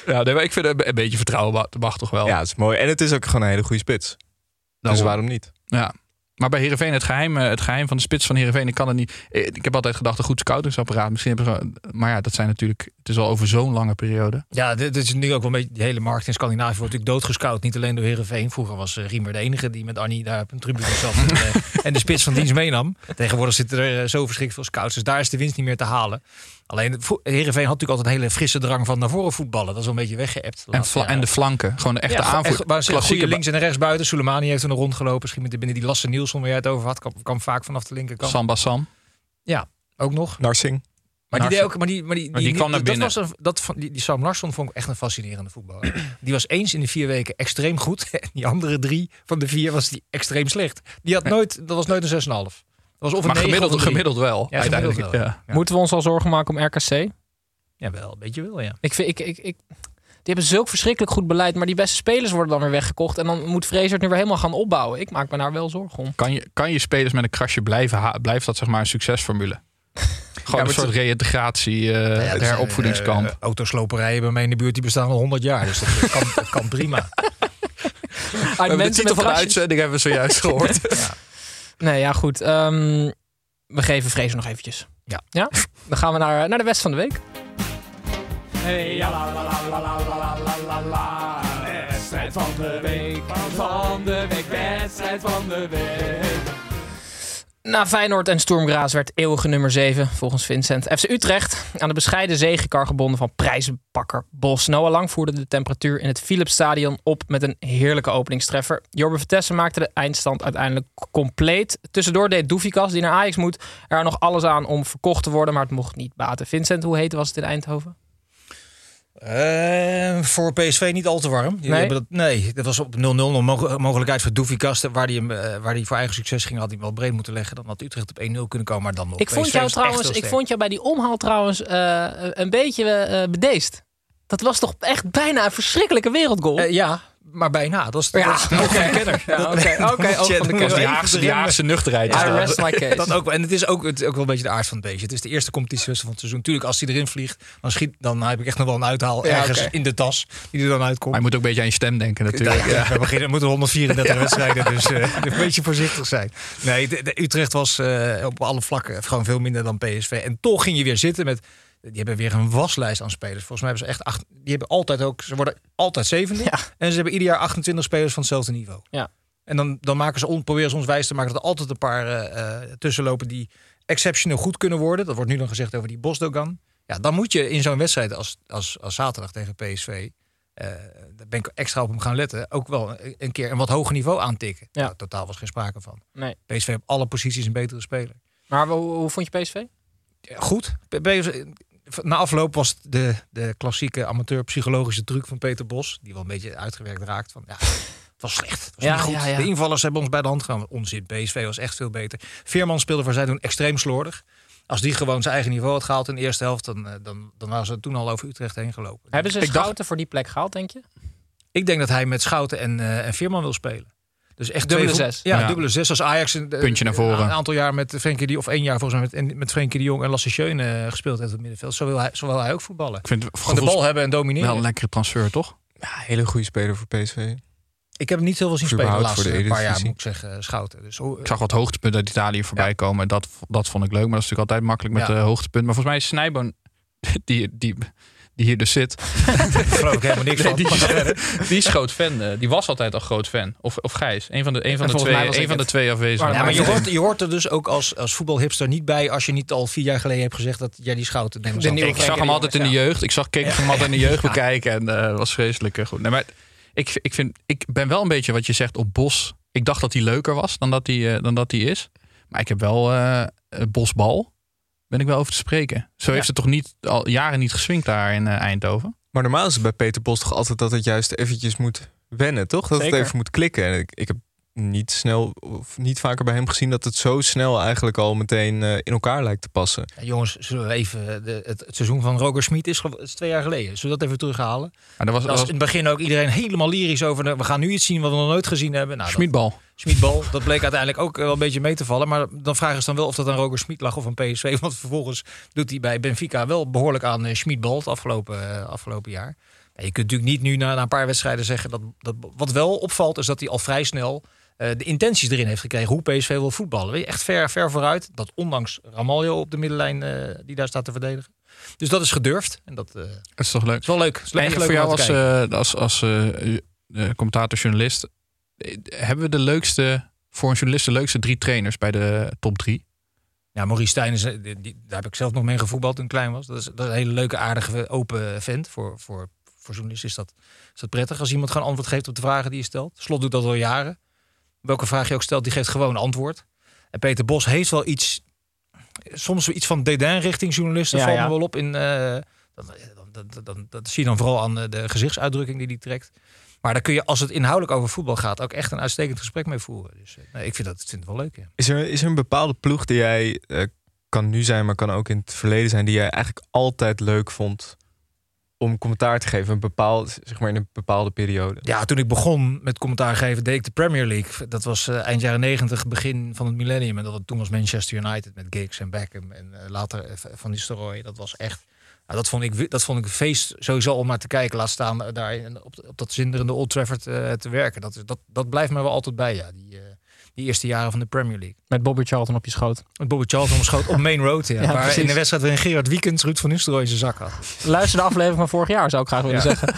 Speaker 8: Ja, nee, maar ik vind het een beetje vertrouwen mag- mag toch wel.
Speaker 10: Ja, het is mooi. En het is ook gewoon een hele goede spits. Dus
Speaker 8: Daarom.
Speaker 10: waarom niet?
Speaker 8: Ja. Maar bij Heerenveen, het geheim, eh, het geheim van de spits van Heerenveen, ik kan het niet. eh, Ik heb altijd gedacht, een goed scoutingsapparaat. Misschien hebben ze. Maar ja, dat zijn natuurlijk. Het is al over zo'n lange periode.
Speaker 7: Ja, dit, dit is nu ook wel een beetje. Die hele markt in Scandinavië wordt natuurlijk doodgescout. Niet alleen door Herenveen. Vroeger was eh, Riemer de enige die met Arnie daar op een tribune zat. en, en de spits van dienst meenam. Tegenwoordig zitten er zo verschrikkelijk veel scouts. Dus daar is de winst niet meer te halen. Alleen Herenveen had natuurlijk altijd een hele frisse drang van naar voren voetballen. Dat is wel een beetje weggeëpt.
Speaker 8: En, de flanken. Gewoon de echte
Speaker 7: Ja,
Speaker 8: aanvoer.
Speaker 7: echt, maar ze-
Speaker 8: klassieke
Speaker 7: links en rechts buiten. Soleimani heeft er nog rondgelopen. Misschien met de- binnen die Lasse Nielsen waar jij het over had. Kwam, kwam vaak vanaf de linkerkant.
Speaker 8: Samba Sam.
Speaker 7: Ja, Ook nog.
Speaker 10: Narsing.
Speaker 7: Maar die,
Speaker 8: Narsing.
Speaker 7: deed ook, maar die, maar die,
Speaker 8: Maar die kwam naar
Speaker 7: dat
Speaker 8: binnen.
Speaker 7: Was een, dat van, die, die Sam Larsson vond ik echt een fascinerende voetballer. die was eens in de vier weken extreem goed. En die andere drie van de vier was die extreem slecht. Die had nooit, dat was nooit een 6,5. Dat was of een
Speaker 8: Maar gemiddeld,
Speaker 7: of
Speaker 8: gemiddeld wel.
Speaker 7: Ja,
Speaker 8: uiteindelijk.
Speaker 7: gemiddeld wel.
Speaker 8: ja.
Speaker 2: Moeten we ons al zorgen maken om RKC?
Speaker 7: Ja, wel, een beetje wel, ja.
Speaker 2: Ik vind, ik, ik, ik, die hebben zulk verschrikkelijk goed beleid, maar die beste spelers worden dan weer weggekocht. En dan moet Fraser het nu weer helemaal gaan opbouwen. Ik maak me daar wel zorgen om.
Speaker 8: Kan, je, kan je spelers met een krasje blijven Blijft dat zeg maar een succesformule? Gewoon een soort reïntegratie, eh
Speaker 7: Ja, is,
Speaker 8: heropvoedingskamp.
Speaker 7: eh, autosloperijen bij mij in de buurt die bestaan al 100 jaar. Dus dat kan, dat kan prima.
Speaker 8: we hebben de titel van de uitzending hebben we zojuist gehoord.
Speaker 2: Nee, ja, goed. Ehm, we geven Vrezen nog eventjes.
Speaker 7: Ja.
Speaker 2: ja. Dan gaan we naar, naar de West van de Week.
Speaker 6: Hey, van de week, van de week, wedstrijd van de week.
Speaker 2: Na Feyenoord en Sturm Graz werd eeuwige nummer 7, volgens Vincent. FC Utrecht aan de bescheiden zegenkar gebonden van prijzenpakker Bos. Noah Lang voerde de temperatuur in het Philipsstadion op met een heerlijke openingstreffer. Jorbe Vertessen maakte de eindstand uiteindelijk compleet. Tussendoor deed Doefikas, die naar Ajax moet, er nog alles aan om verkocht te worden, maar het mocht niet baten. Vincent, hoe heet was het in Eindhoven?
Speaker 7: Eh, voor PSV niet al te warm. Die
Speaker 2: Nee?
Speaker 7: dat, nee, dat was op 0-0 nog mog- mogelijkheid voor Doefikas. Waar hij eh, waar hij voor eigen succes ging, had hij hem wel breed moeten leggen. Dan had Utrecht op 1-0 kunnen komen, maar dan nog.
Speaker 2: Ik vond jou trouwens, ik vond jou bij die omhaal trouwens eh, een beetje eh, bedeesd. Dat was toch echt bijna een verschrikkelijke wereldgoal?
Speaker 7: Ja, maar bijna. Dat is,
Speaker 2: Ja,
Speaker 7: dat is kenner.
Speaker 2: Ja, oké,
Speaker 7: je-
Speaker 2: van de kenner.
Speaker 8: Haagse, die nuchterheid. Is dat.
Speaker 2: rest my case.
Speaker 7: Dat ook, en het is ook, het is ook wel een beetje de aard van het beestje. Het is de eerste competitiewedstrijd van het seizoen. Tuurlijk, als hij erin vliegt, dan, schiet, dan heb ik echt nog wel een uithaal
Speaker 2: Ja,
Speaker 7: ergens in de tas die er dan uitkomt.
Speaker 8: Maar je moet ook een beetje aan je stem denken natuurlijk.
Speaker 7: Ja, we beginnen, moeten 134 wedstrijden, dus eh, een beetje voorzichtig zijn. Nee, de, de Utrecht was eh, op alle vlakken gewoon veel minder dan PSV. En toch ging je weer zitten met... Die hebben weer een waslijst aan spelers. Volgens mij hebben ze echt acht... Die hebben altijd ook... Ze worden altijd zevende.
Speaker 2: Ja.
Speaker 7: En ze hebben ieder jaar 28 spelers van hetzelfde niveau.
Speaker 2: Ja.
Speaker 7: En dan, dan maken ze, on, proberen ze ons wijs te maken... dat er altijd een paar eh, tussenlopen die exceptioneel goed kunnen worden. Dat wordt nu dan gezegd over die Bosdogan. Ja, dan moet je in zo'n wedstrijd als, als, als zaterdag tegen PSV... eh, daar ben ik extra op hem gaan letten. Ook wel een- keer een wat hoger niveau aantikken.
Speaker 2: Ja.
Speaker 7: Nou, totaal was geen sprake van.
Speaker 2: Nee.
Speaker 7: PSV op alle posities een betere speler.
Speaker 2: Maar hoe, hoe vond je PSV?
Speaker 7: Ja, Goed. PSV na afloop was het de, de klassieke amateur-psychologische truc van Peter Bos. Die wel een beetje uitgewerkt raakt. Van, ja, het was slecht. Het was
Speaker 2: Ja,
Speaker 7: niet goed.
Speaker 2: ja, ja.
Speaker 7: De invallers hebben ons bij de hand genomen. Onzin. PSV was echt veel beter. Veerman speelde voor zij toen extreem slordig. Als die gewoon zijn eigen niveau had gehaald in de eerste helft... dan, eh, dan, dan waren ze toen al over Utrecht heen gelopen.
Speaker 2: Hebben ze
Speaker 7: dacht-
Speaker 2: Schouten voor die plek gehaald, denk je?
Speaker 7: Ik denk dat hij met Schouten en, eh, en Veerman wil spelen. Dus echt
Speaker 2: Dubbele
Speaker 7: twee
Speaker 2: zes.
Speaker 7: Ja,
Speaker 8: Ja.
Speaker 7: dubbele zes. Als Ajax een,
Speaker 8: Puntje naar voren.
Speaker 7: een aantal jaar met Frenkie de of één jaar volgens mij met, met Frenkie de Jong en Lasse Schöne eh, gespeeld heeft op het middenveld. Zo wil hij, zo wil hij ook voetballen.
Speaker 8: Ik vind het
Speaker 7: Van de bal hebben en domineren.
Speaker 8: wel een lekkere transfer, toch?
Speaker 10: Ja, hele goede speler voor PSV.
Speaker 7: Ik heb hem niet heel veel zien spelen de laatste
Speaker 10: voor de
Speaker 7: paar jaar, moet ik zeggen, Schouten. Dus, hoe-
Speaker 8: Ik zag wat hoogtepunten uit Italië voorbij komen. Dat, dat vond ik leuk. Maar dat is natuurlijk altijd makkelijk met
Speaker 7: Ja.
Speaker 8: de hoogtepunt. Maar volgens mij is Snijboon, die, die, die hier dus zit.
Speaker 7: Daar ik helemaal niks van.
Speaker 8: die, die is groot fan. eh, Die was altijd al groot fan. Of, of Gijs. Een van de, een van de,
Speaker 2: volgens
Speaker 8: twee,
Speaker 2: mij was
Speaker 8: een
Speaker 2: ik
Speaker 8: van de twee afwezigen.
Speaker 7: Ja, maar je hoort, je hoort er dus ook als, als voetbalhipster niet bij als je niet al vier jaar geleden hebt gezegd dat jij die Schouten neemt.
Speaker 2: Nieuwe
Speaker 8: ik zag hem altijd in de jeugd. Ik zag keek hem altijd in de jeugd bekijken. En eh was vreselijk eh, goed. Nee, maar ik, ik, vind, ik ben wel een beetje wat je zegt op Bos. Ik dacht dat hij leuker was dan dat hij, dan dat hij is. Maar ik heb wel Bosbal. Ben ik wel over te spreken. Zo heeft het toch niet al jaren niet geswingd daar in eh, Eindhoven.
Speaker 10: Maar normaal is het bij Peter Bos toch altijd dat het juist eventjes moet wennen, toch? Dat
Speaker 2: Zeker.
Speaker 10: het even moet klikken. En ik, ik heb niet snel of niet vaker bij hem gezien dat het zo snel eigenlijk al meteen eh, in elkaar lijkt te passen.
Speaker 7: Ja, jongens, zullen we even de, het, het seizoen van Roger Smit is, twee jaar geleden. Zullen we dat even terughalen?
Speaker 8: Maar dat was,
Speaker 7: in het begin ook iedereen helemaal lyrisch over. de- We gaan nu iets zien wat we nog nooit gezien hebben. Nou, dat-
Speaker 8: Schmiedbal.
Speaker 7: Schmiedbal, dat bleek uiteindelijk ook wel een beetje mee te vallen. Maar dan vragen ze dan wel of dat aan Roger Schmid lag of aan PSV. Want vervolgens doet hij bij Benfica wel behoorlijk aan eh, Schmiedbal het afgelopen, eh, afgelopen jaar. Ja, je kunt natuurlijk niet nu na, na een paar wedstrijden zeggen dat, dat... Wat wel opvalt is dat hij al vrij snel eh, de intenties erin heeft gekregen. Hoe PSV wil voetballen. Weet je, echt ver, ver vooruit. Dat ondanks Ramaljo op de middenlijn eh, die daar staat te verdedigen. Dus dat is gedurfd. En dat eh,
Speaker 8: Dat is toch leuk?
Speaker 7: is wel leuk. Het is
Speaker 8: En
Speaker 7: leuk
Speaker 8: voor jou als, eh, als, als eh, eh, commentator-journalist... eh, hebben we de leukste, voor een journalist de leukste drie trainers bij de top drie?
Speaker 7: Ja, Maurice Stijn, is, eh, die, die- daar heb ik zelf nog mee gevoetbald toen ik klein was. Dat is, dat is een hele leuke, aardige, open vent. Voor, voor, voor journalisten is dat, is dat prettig als iemand gewoon antwoord geeft op de vragen die je stelt. Slot doet dat al jaren. Welke vraag je ook stelt, die geeft gewoon antwoord. En Peter Bos heeft wel iets... soms iets van dédain richting journalisten
Speaker 2: Ja,
Speaker 7: valt
Speaker 2: ja.
Speaker 7: me wel op. In, eh, dat, dat, dat, zie je dan vooral aan de, de gezichtsuitdrukking die die trekt. Maar daar kun je, als het inhoudelijk over voetbal gaat, ook echt een uitstekend gesprek mee voeren. Dus eh, nee, ik vind dat vind het wel leuk. Ja.
Speaker 10: Is er, is er een bepaalde ploeg die jij, eh, kan nu zijn, maar kan ook in het verleden zijn, die jij eigenlijk altijd leuk vond om commentaar te geven, een bepaald, zeg maar in een bepaalde periode?
Speaker 7: Ja, toen ik begon met commentaar geven, deed ik de Premier League. Dat was eh, eind jaren negentig, begin van het millennium. En dat toen was Manchester United met Giggs en Beckham. En eh, later eh, Van Nistelrooy. Dat was echt... nou, dat, vond ik, dat vond ik een feest sowieso om maar te kijken. Laat staan daar op, op dat zinderende Old Trafford te werken. Dat, dat, dat blijft me wel altijd bij, ja. Die, die eerste jaren van de Premier League.
Speaker 2: Met Bobby Charlton op je schoot.
Speaker 7: Met Bobby Charlton schoot op Main Road, ja.
Speaker 2: Ja,
Speaker 7: waar in de wedstrijd waarin Gerard Wiekens Ruud van Nistelrooy in zijn zak had.
Speaker 2: Luister de aflevering van vorig jaar, zou ik graag willen
Speaker 7: Ja.
Speaker 2: zeggen.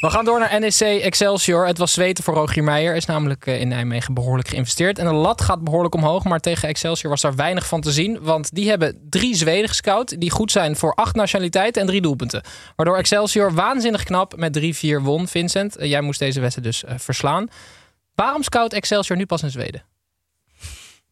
Speaker 2: We gaan door naar NEC Excelsior. Het was zweten voor Rogier Meijer. Is namelijk eh, in Nijmegen behoorlijk geïnvesteerd. En de lat gaat behoorlijk omhoog. Maar tegen Excelsior was daar weinig van te zien. Want die hebben drie Zweden gescout. Die goed zijn voor acht nationaliteiten en drie doelpunten. Waardoor Excelsior waanzinnig knap met 3-4 won. Vincent, eh, jij moest deze wedstrijd dus eh, verslaan. Waarom scout Excelsior nu pas in Zweden?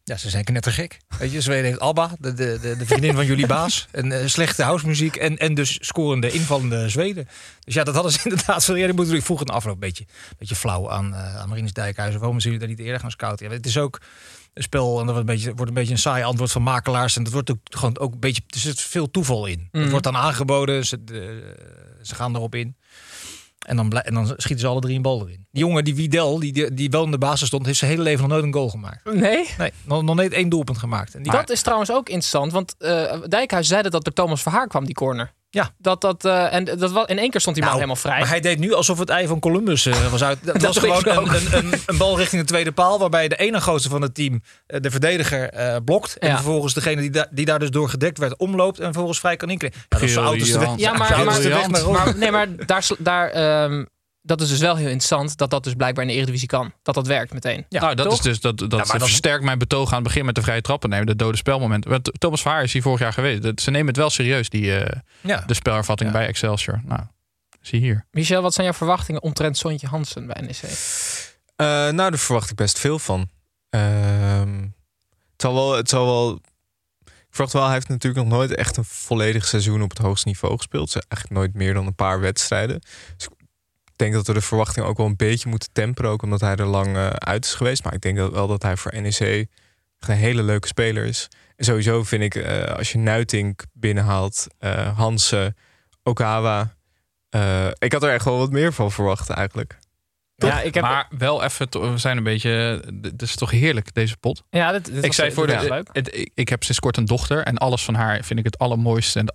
Speaker 7: Ja, ze zijn net te gek. Weet je, Zweden heeft Alba, de, de, de, vriendin van jullie baas. En eh, slechte housemuziek en, en dus scorende, invallende Zweden. Dus ja, dat hadden ze inderdaad veel eerder moeten vroeg de afloop een beetje, beetje flauw aan, eh aan Marines Dijkhuizen. Waarom zijn jullie daar niet eerder gaan scouten? Ja, het is ook een spel en dat wordt een beetje, wordt een beetje een saai antwoord van makelaars. En dat wordt ook gewoon ook een beetje, er zit veel toeval in. Het wordt dan aangeboden, ze, ze gaan erop in. En dan, en dan schieten ze alle drie een bal erin. Die jongen, die Widel, die, die, wel in de basis stond, heeft zijn hele leven nog nooit een goal gemaakt.
Speaker 2: Nee?
Speaker 7: Nee, nog, nog nooit één doelpunt gemaakt. En die,
Speaker 2: Dat is trouwens ook interessant, want eh Dijkhuis zei dat dat door Thomas Verhaar kwam, die corner.
Speaker 7: Ja.
Speaker 2: Dat, dat, eh, en dat was, in één keer stond die man
Speaker 7: Nou,
Speaker 2: helemaal vrij.
Speaker 7: Maar hij deed nu alsof het ei van Columbus eh, was uit. Dat,
Speaker 2: Dat
Speaker 7: was gewoon een, een, een, een bal richting de tweede paal. Waarbij de ene grootste van het team eh, de verdediger eh, blokt. En
Speaker 2: Ja.
Speaker 7: vervolgens degene die, da- die daar dus door gedekt werd omloopt. En vervolgens vrij kan inklimmen. Ja, dat is de weg.
Speaker 2: Ja, maar, nee, maar daar, daar, ehm, dat is dus wel heel interessant dat dat dus blijkbaar in de Eredivisie kan. Dat dat werkt meteen.
Speaker 8: nou, dat
Speaker 2: toch?
Speaker 8: is dus dat, dat,
Speaker 7: maar dat-
Speaker 8: versterkt mijn betoog aan het begin met de vrije trappen nemen, de dode spelmomenten. Want Thomas Verhaar is hier vorig jaar geweest. Dat- Ze nemen het wel serieus, die, eh,
Speaker 7: Ja.
Speaker 8: de spelervatting bij Excelsior. Nou, zie hier.
Speaker 2: Michel, wat zijn jouw verwachtingen omtrent Sontje Hansen bij NEC?
Speaker 10: Eh, nou, daar verwacht ik best veel van. Ehm, het zal wel, het zal wel. Ik verwacht wel, hij heeft natuurlijk nog nooit echt een volledig seizoen op het hoogste niveau gespeeld. Ze eigenlijk nooit meer dan een paar wedstrijden. Dus ik denk dat we de verwachting ook wel een beetje moeten temperen, ook omdat hij er lang eh, uit is geweest. Maar ik denk dat wel dat hij voor NEC echt een hele leuke speler is. En sowieso vind ik, eh, als je Nuitink binnenhaalt, eh Hansen, Okawa. eh, ik had er echt wel wat meer van verwacht eigenlijk.
Speaker 2: Ja, ik heb,
Speaker 8: Maar wel even, we zijn een beetje. Dit is toch heerlijk, deze pot.
Speaker 2: ja, dit, dit
Speaker 8: ik
Speaker 2: was-
Speaker 8: zei voor de. het- ik, ik heb sinds kort een dochter en alles van haar vind ik het allermooiste en het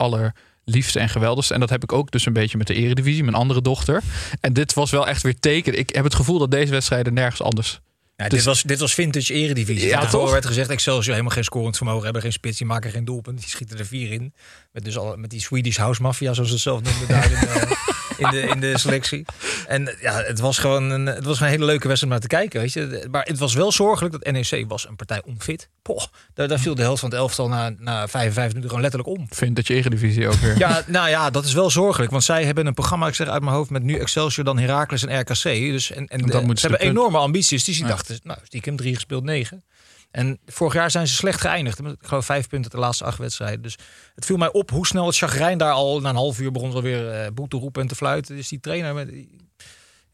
Speaker 8: allerliefste en geweldigste. En dat heb ik ook dus een beetje met de Eredivisie, mijn andere dochter. En dit was wel echt weer teken. Ik heb het gevoel dat deze wedstrijden nergens anders.
Speaker 7: Ja,
Speaker 8: Dus-
Speaker 7: dit, was, dit was vintage eredivisie.
Speaker 8: Ja, toch?
Speaker 7: werd gezegd, Excelsior helemaal geen scorend vermogen, hebben geen spits, die maken geen doelpunt, die schieten er vier in. Met, dus al, met die Swedish House Mafia, zoals ze het zelf noemden daar in, eh, in, de, in de selectie. En ja, het was gewoon een, het was een hele leuke wedstrijd om naar te kijken, weet je. Maar het was wel zorgelijk dat NEC was een partij onfit. Poh, daar, daar viel de helft van het elftal na, na 55 minuten gewoon letterlijk om.
Speaker 8: Vintage Eredivisie ook weer.
Speaker 7: Ja, nou ja, dat is wel zorgelijk. Want zij hebben een programma, ik zeg uit mijn hoofd, met nu Excelsior, dan Heracles en RKC. Dus, en, en
Speaker 8: Dat
Speaker 7: de- ze hebben
Speaker 8: de
Speaker 7: enorme ambities. Dus die
Speaker 8: Ja.
Speaker 7: dachten, nou, stiekem drie gespeeld, negen. En vorig jaar zijn ze slecht geëindigd. Met, Ik geloof vijf punten de laatste acht wedstrijden. Dus het viel mij op hoe snel het chagrijn daar al na een half uur begon ze alweer eh boe te roepen en te fluiten. Dus die trainer, met,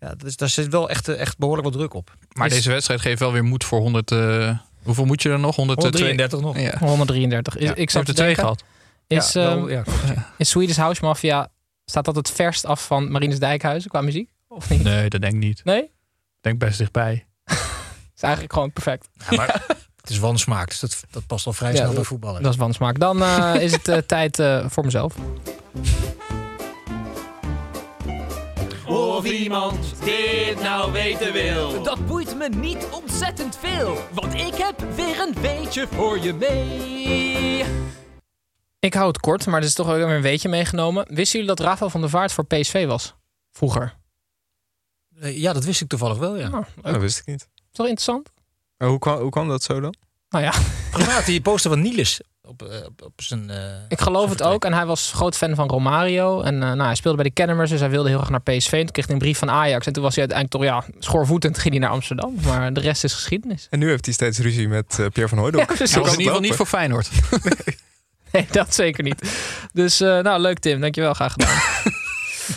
Speaker 7: ja, dus, daar zit wel echt, eh, echt behoorlijk wat druk op.
Speaker 8: Maar
Speaker 2: Is-
Speaker 8: deze wedstrijd geeft wel weer moed voor 100. eh, hoeveel moet je er nog?
Speaker 7: 133 nog.
Speaker 8: Ja.
Speaker 2: 133. Is,
Speaker 8: Ja,
Speaker 2: ik zat
Speaker 8: er twee
Speaker 2: denken,
Speaker 8: gehad.
Speaker 2: Is,
Speaker 7: ja, wel,
Speaker 2: ehm,
Speaker 7: ja.
Speaker 2: is Swedish House Mafia, staat dat het verst af van Marines Dijkhuizen qua muziek? Of niet?
Speaker 8: Nee, dat denk ik niet.
Speaker 2: Nee?
Speaker 8: Ik denk best dichtbij.
Speaker 2: Is eigenlijk gewoon perfect.
Speaker 7: Ja, maar het is wansmaak, dus dat, dat past al vrij
Speaker 2: Ja,
Speaker 7: snel bij voetballen.
Speaker 2: Dat is wansmaak. Dan eh, is het eh, tijd eh, voor mezelf.
Speaker 3: Of iemand dit nou weten wil.
Speaker 13: Dat boeit me niet ontzettend veel, want ik heb weer een weetje voor je mee.
Speaker 2: Ik hou het kort, maar er is toch ook weer een weetje meegenomen. Wisten jullie dat Rafael van der Vaart voor PSV was? Vroeger.
Speaker 7: Ja, dat wist ik toevallig wel, ja.
Speaker 2: Oh.
Speaker 10: Dat wist ik niet.
Speaker 2: Toch interessant?
Speaker 10: Maar hoe, kwam, hoe kwam dat zo dan?
Speaker 2: Nou ja,
Speaker 7: Inderdaad, die poster van Niels op, eh, op, op zijn... eh,
Speaker 2: Ik geloof het ook. En hij was groot fan van Romario. En eh, nou, hij speelde bij de Kennemers. Dus hij wilde heel graag naar PSV. En toen kreeg hij een brief van Ajax. En toen was hij uiteindelijk toch ja, schoorvoetend ging hij naar Amsterdam. Maar de rest is geschiedenis.
Speaker 10: En nu heeft hij steeds ruzie met eh, Pierre van Hooydonk.
Speaker 2: Ja,
Speaker 10: kan
Speaker 2: is
Speaker 10: het
Speaker 8: in ieder geval niet voor Feyenoord.
Speaker 2: Nee, dat zeker niet. Dus eh, nou, leuk Tim. Dankjewel. Graag gedaan.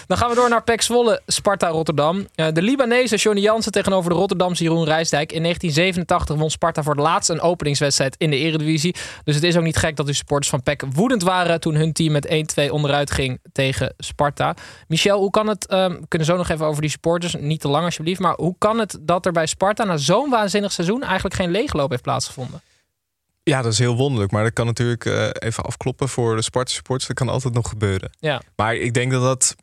Speaker 2: Dan gaan we door naar PEC Zwolle, Sparta Rotterdam. Eh, de Libanese Johnny Jansen tegenover de Rotterdamse Jeroen Rijsdijk. In 1987 won Sparta voor het laatst een openingswedstrijd in de Eredivisie. Dus het is ook niet gek dat de supporters van PEC woedend waren... toen hun team met 1-2 onderuit ging tegen Sparta. Michel, hoe kan het... ehm, we kunnen zo nog even over die supporters. Niet te lang alsjeblieft. Maar hoe kan het dat er bij Sparta na zo'n waanzinnig seizoen... eigenlijk geen leegloop heeft plaatsgevonden?
Speaker 10: Ja, dat is heel wonderlijk. Maar dat kan natuurlijk eh, even afkloppen voor de Sparta supporters. Dat kan altijd nog gebeuren.
Speaker 2: Ja.
Speaker 10: Maar ik denk dat dat...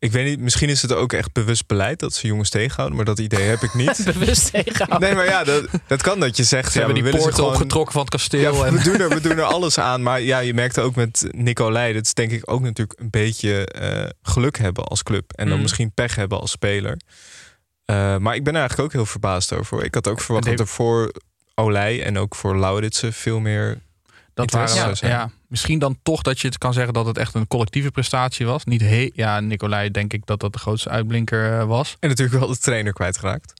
Speaker 10: Ik weet niet, misschien is het ook echt bewust beleid dat ze jongens tegenhouden. Maar dat idee heb ik niet.
Speaker 2: Bewust tegenhouden.
Speaker 10: Nee, maar ja, dat, dat kan dat je zegt...
Speaker 8: Ze
Speaker 10: ja,
Speaker 8: hebben
Speaker 10: we
Speaker 8: die poorten opgetrokken van het
Speaker 10: Ja,
Speaker 8: kasteel. en...
Speaker 10: we, doen er, we doen er alles aan. Maar ja, je merkte ook met Nicolai... dat is denk ik ook natuurlijk een beetje eh, geluk hebben als club. En dan
Speaker 8: Mm.
Speaker 10: misschien pech hebben als speler. Eh, maar ik ben er eigenlijk ook heel verbaasd over. Ik had ook verwacht dat er voor Olij en ook voor Lauritsen... veel meer
Speaker 8: Dat waren,
Speaker 10: zou
Speaker 8: ja,
Speaker 10: zijn.
Speaker 8: misschien dan toch dat je het kan zeggen dat het echt een collectieve prestatie was. Niet he ja, Nicolai denk ik dat dat de grootste uitblinker eh, was.
Speaker 10: En natuurlijk wel de trainer kwijtgeraakt.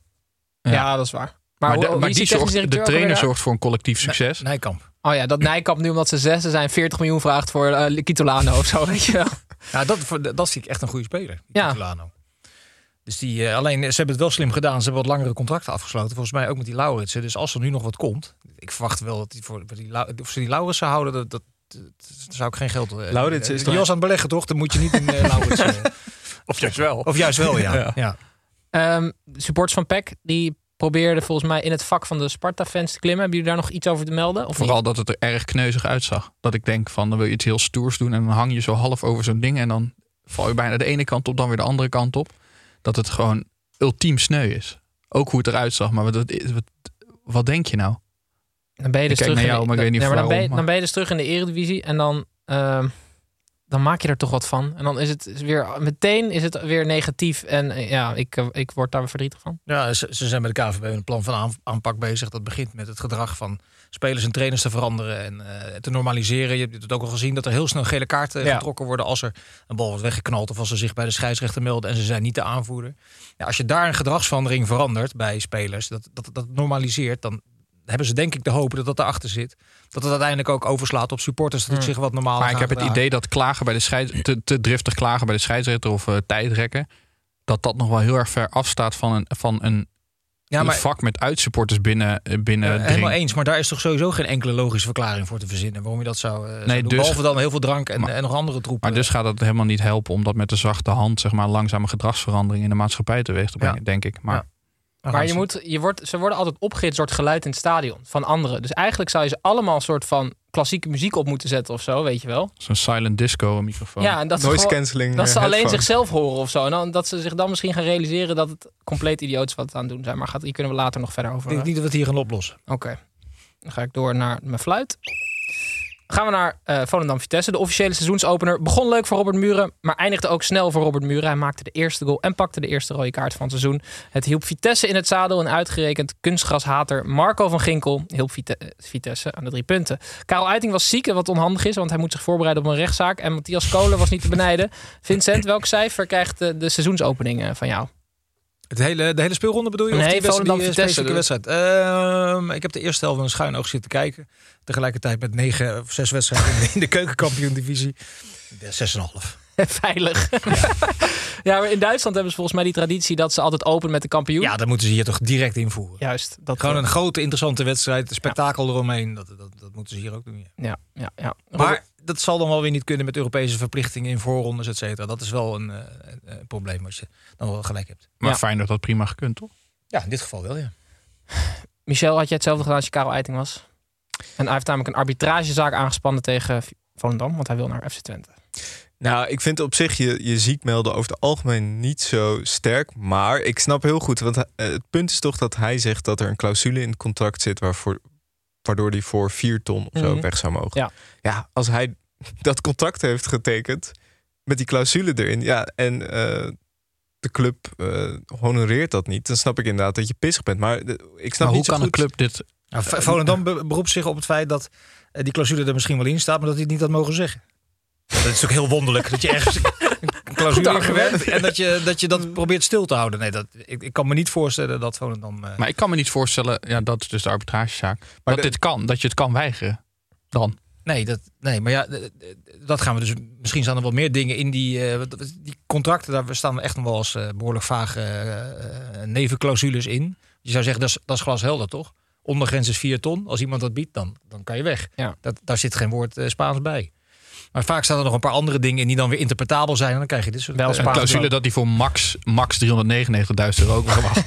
Speaker 2: Ja, dat is waar.
Speaker 8: Maar, de, maar
Speaker 2: is
Speaker 8: die zorgt, de trainer zorgt voor een collectief succes.
Speaker 7: Nijkamp.
Speaker 2: Oh ja, dat Nijkamp nu omdat ze zesde zijn 40 miljoen vraagt voor eh Kitolano of zo, weet je wel.
Speaker 7: Ja, dat, voor- dat zie ik echt een goede speler.
Speaker 2: Ja.
Speaker 7: Dus die, eh, alleen, ze hebben het wel slim gedaan. Ze hebben wat langere contracten afgesloten. Volgens mij ook met die Lauritsen. Dus als er nu nog wat komt. Ik verwacht wel dat die voor, die, of ze die Lauritsen houden. Dat, dat, dat, dat zou ik geen geld... eh,
Speaker 10: Lauritsen is
Speaker 7: eh,
Speaker 10: toch-
Speaker 7: Die was aan het beleggen, toch? Dan moet je niet in uh, Lauritsen...
Speaker 8: Of juist wel.
Speaker 7: of juist wel, ja.
Speaker 8: Ja.
Speaker 7: ja.
Speaker 2: Ehm, de supporters van PEC, die probeerden volgens mij in het vak van de Sparta-fans te klimmen. Hebben jullie daar nog iets over te melden? Of
Speaker 8: Vooral
Speaker 2: niet?
Speaker 8: dat het er erg kneuzig uitzag. Dat ik denk van, dan wil je iets heel stoers doen en dan hang je zo half over zo'n ding en dan val je bijna de ene kant op, dan weer de andere kant op. Dat het gewoon ultiem sneu is. Ook hoe het eruit zag. Maar wat, wat, wat, wat denk je nou?
Speaker 2: Dan ben je
Speaker 8: Ik
Speaker 2: dus
Speaker 8: kijk
Speaker 2: terug
Speaker 8: naar jou,
Speaker 2: in de,
Speaker 8: maar ik weet niet
Speaker 2: maar dan, ben je, dan ben je dus terug in de Eredivisie en dan, ehm, dan maak je er toch wat van. En dan is het weer meteen is het weer negatief. En eh, ja, ik, eh, ik word daar verdrietig van.
Speaker 7: Ja, ze, ze zijn met de KVB een plan van aan- aanpak bezig. Dat begint met het gedrag van spelers en trainers te veranderen en eh, te normaliseren. Je hebt het ook al gezien dat er heel snel gele kaarten
Speaker 2: Ja.
Speaker 7: getrokken worden als er een bal wordt weggeknald of als ze zich bij de scheidsrechter melden en ze zijn niet de aanvoerder. Ja, als je daar een gedragsverandering verandert bij spelers, dat, dat, dat normaliseert, dan hebben ze denk ik de hoop dat dat erachter zit. Dat het uiteindelijk ook overslaat op supporters, dat het
Speaker 2: Hmm.
Speaker 7: zich wat normaal
Speaker 8: Maar ik heb het idee dat klagen bij de scheids, te, te driftig klagen bij de scheidsrechter of eh, tijdrekken, dat dat nog wel heel erg ver afstaat van een, van een,
Speaker 7: Ja,
Speaker 8: een
Speaker 7: maar-
Speaker 8: vak met uitsupporters binnen, eh, binnen
Speaker 7: Ja,
Speaker 8: dring.
Speaker 7: helemaal eens, maar daar is toch sowieso geen enkele logische verklaring voor te verzinnen waarom je dat zou, eh, zou
Speaker 8: Nee,
Speaker 7: doen.
Speaker 8: dus-
Speaker 7: Behalve dan heel veel drank en,
Speaker 8: Maar-
Speaker 7: en nog andere troepen.
Speaker 8: Maar dus gaat het helemaal niet helpen om dat met de zachte hand, zeg maar, langzame gedragsverandering in de maatschappij teweeg te brengen,
Speaker 7: Ja.
Speaker 8: denk ik. Maar
Speaker 7: Ja.
Speaker 2: Maar je moet, je wordt, ze worden altijd opgehitst door het geluid in het stadion van anderen. Dus eigenlijk zou je ze allemaal een soort van klassieke muziek op moeten zetten of zo, weet je wel.
Speaker 8: zo'n silent disco microfoon.
Speaker 2: Ja, en dat ze,
Speaker 10: Noise
Speaker 2: gewoon-
Speaker 10: cancelling,
Speaker 2: dat
Speaker 10: eh,
Speaker 2: ze alleen
Speaker 10: headphone.
Speaker 2: zichzelf horen of zo. En dan, dat ze zich dan misschien gaan realiseren dat het compleet idioot is wat het aan het doen zijn. Maar gaat, hier kunnen we later nog verder over.
Speaker 7: Ik denk niet dat we het hier gaan oplossen.
Speaker 2: Oké. Dan ga ik door naar mijn fluit. Gaan we naar eh Volendam Vitesse. De officiële seizoensopener begon leuk voor Robert Muren, maar eindigde ook snel voor Robert Muren. Hij maakte de eerste goal en pakte de eerste rode kaart van het seizoen. Het hielp Vitesse in het zadel en uitgerekend kunstgrashater Marco van Ginkel hielp eh, Vitesse aan de drie punten. Karel Uiting was ziek, wat onhandig is, want hij moet zich voorbereiden op een rechtszaak. En Matthias Kolen was niet te benijden. Vincent, welk cijfer krijgt de, de seizoensopening eh, van jou?
Speaker 7: Het hele, de hele speelronde bedoel je?
Speaker 2: Nee,
Speaker 7: of die, wedstrijd,
Speaker 2: Volendam
Speaker 7: die eh, specifieke
Speaker 2: dus.
Speaker 7: wedstrijd? Ehm, ik heb de eerste helft met een schuin oog zitten kijken. Tegelijkertijd met negen of zes wedstrijden in de, keukenkampioen-divisie. De 6,5.
Speaker 2: Veilig. Ja. maar in Duitsland hebben ze volgens mij die traditie dat ze altijd open met de kampioen.
Speaker 7: Ja, dat moeten ze hier toch direct invoeren.
Speaker 2: Juist. Dat
Speaker 7: Gewoon een grote, interessante wedstrijd. Spektakel eromheen. Dat, dat, dat moeten ze hier ook doen. Ja.
Speaker 2: Ja, ja, ja.
Speaker 7: Maar dat zal dan wel weer niet kunnen met Europese verplichtingen in voorrondes, et cetera. Dat is wel een, eh, een, een probleem als je dan wel gelijk hebt.
Speaker 8: Maar
Speaker 2: Ja.
Speaker 8: fijn dat dat prima gekund, toch?
Speaker 7: Ja, in dit geval wel, ja.
Speaker 2: Michel, had jij hetzelfde gedaan als je Karel Eiting was? En hij heeft namelijk een arbitragezaak aangespannen tegen Volendam, want hij wil naar FC Twente.
Speaker 10: Nou, ik vind op zich je, je ziek melden over het algemeen niet zo sterk. Maar ik snap heel goed, want eh, het punt is toch dat hij zegt dat er een clausule in het contract zit waarvoor, waardoor hij voor vier ton of zo
Speaker 2: Mhm.
Speaker 10: weg zou mogen.
Speaker 2: Ja.
Speaker 10: ja, als hij dat contract heeft getekend met die clausule erin, ja, en eh, de club eh, honoreert dat niet, dan snap ik inderdaad dat je pissig bent. Maar ik snap
Speaker 8: Maar hoe
Speaker 10: niet zo
Speaker 8: kan een club dit
Speaker 7: Nou, Volendam be- beroept zich op het feit dat eh, die clausule er misschien wel in staat, maar dat hij het niet had mogen zeggen. Dat is ook heel wonderlijk dat je ergens clausule verwerkt en dat je, dat je dat probeert stil te houden. Nee, dat, ik, ik kan me niet voorstellen dat Volendam... eh,
Speaker 8: Maar ik kan me niet voorstellen, ja, dat is dus de arbitragezaak, dat
Speaker 7: de-
Speaker 8: dit kan, dat je het kan weigeren. Dan.
Speaker 7: Nee, dat, nee, maar ja, dat gaan we dus. Misschien staan er wel meer dingen in die, eh, wat- wat- die contracten. Daar staan echt nog wel eens eh, behoorlijk vage eh, nevenclausules in. Je zou zeggen, dat is, dat is glashelder, toch? Ondergrens is 4 ton. Als iemand dat biedt, dan, dan kan je weg.
Speaker 2: Ja.
Speaker 7: Dat, daar zit geen woord Spaans bij. Maar vaak staan er nog een paar andere dingen in die dan weer interpretabel zijn. En dan krijg je dit soort
Speaker 2: Wel
Speaker 7: eh.
Speaker 8: Een clausule dat die voor max, max 399.000 euro mag.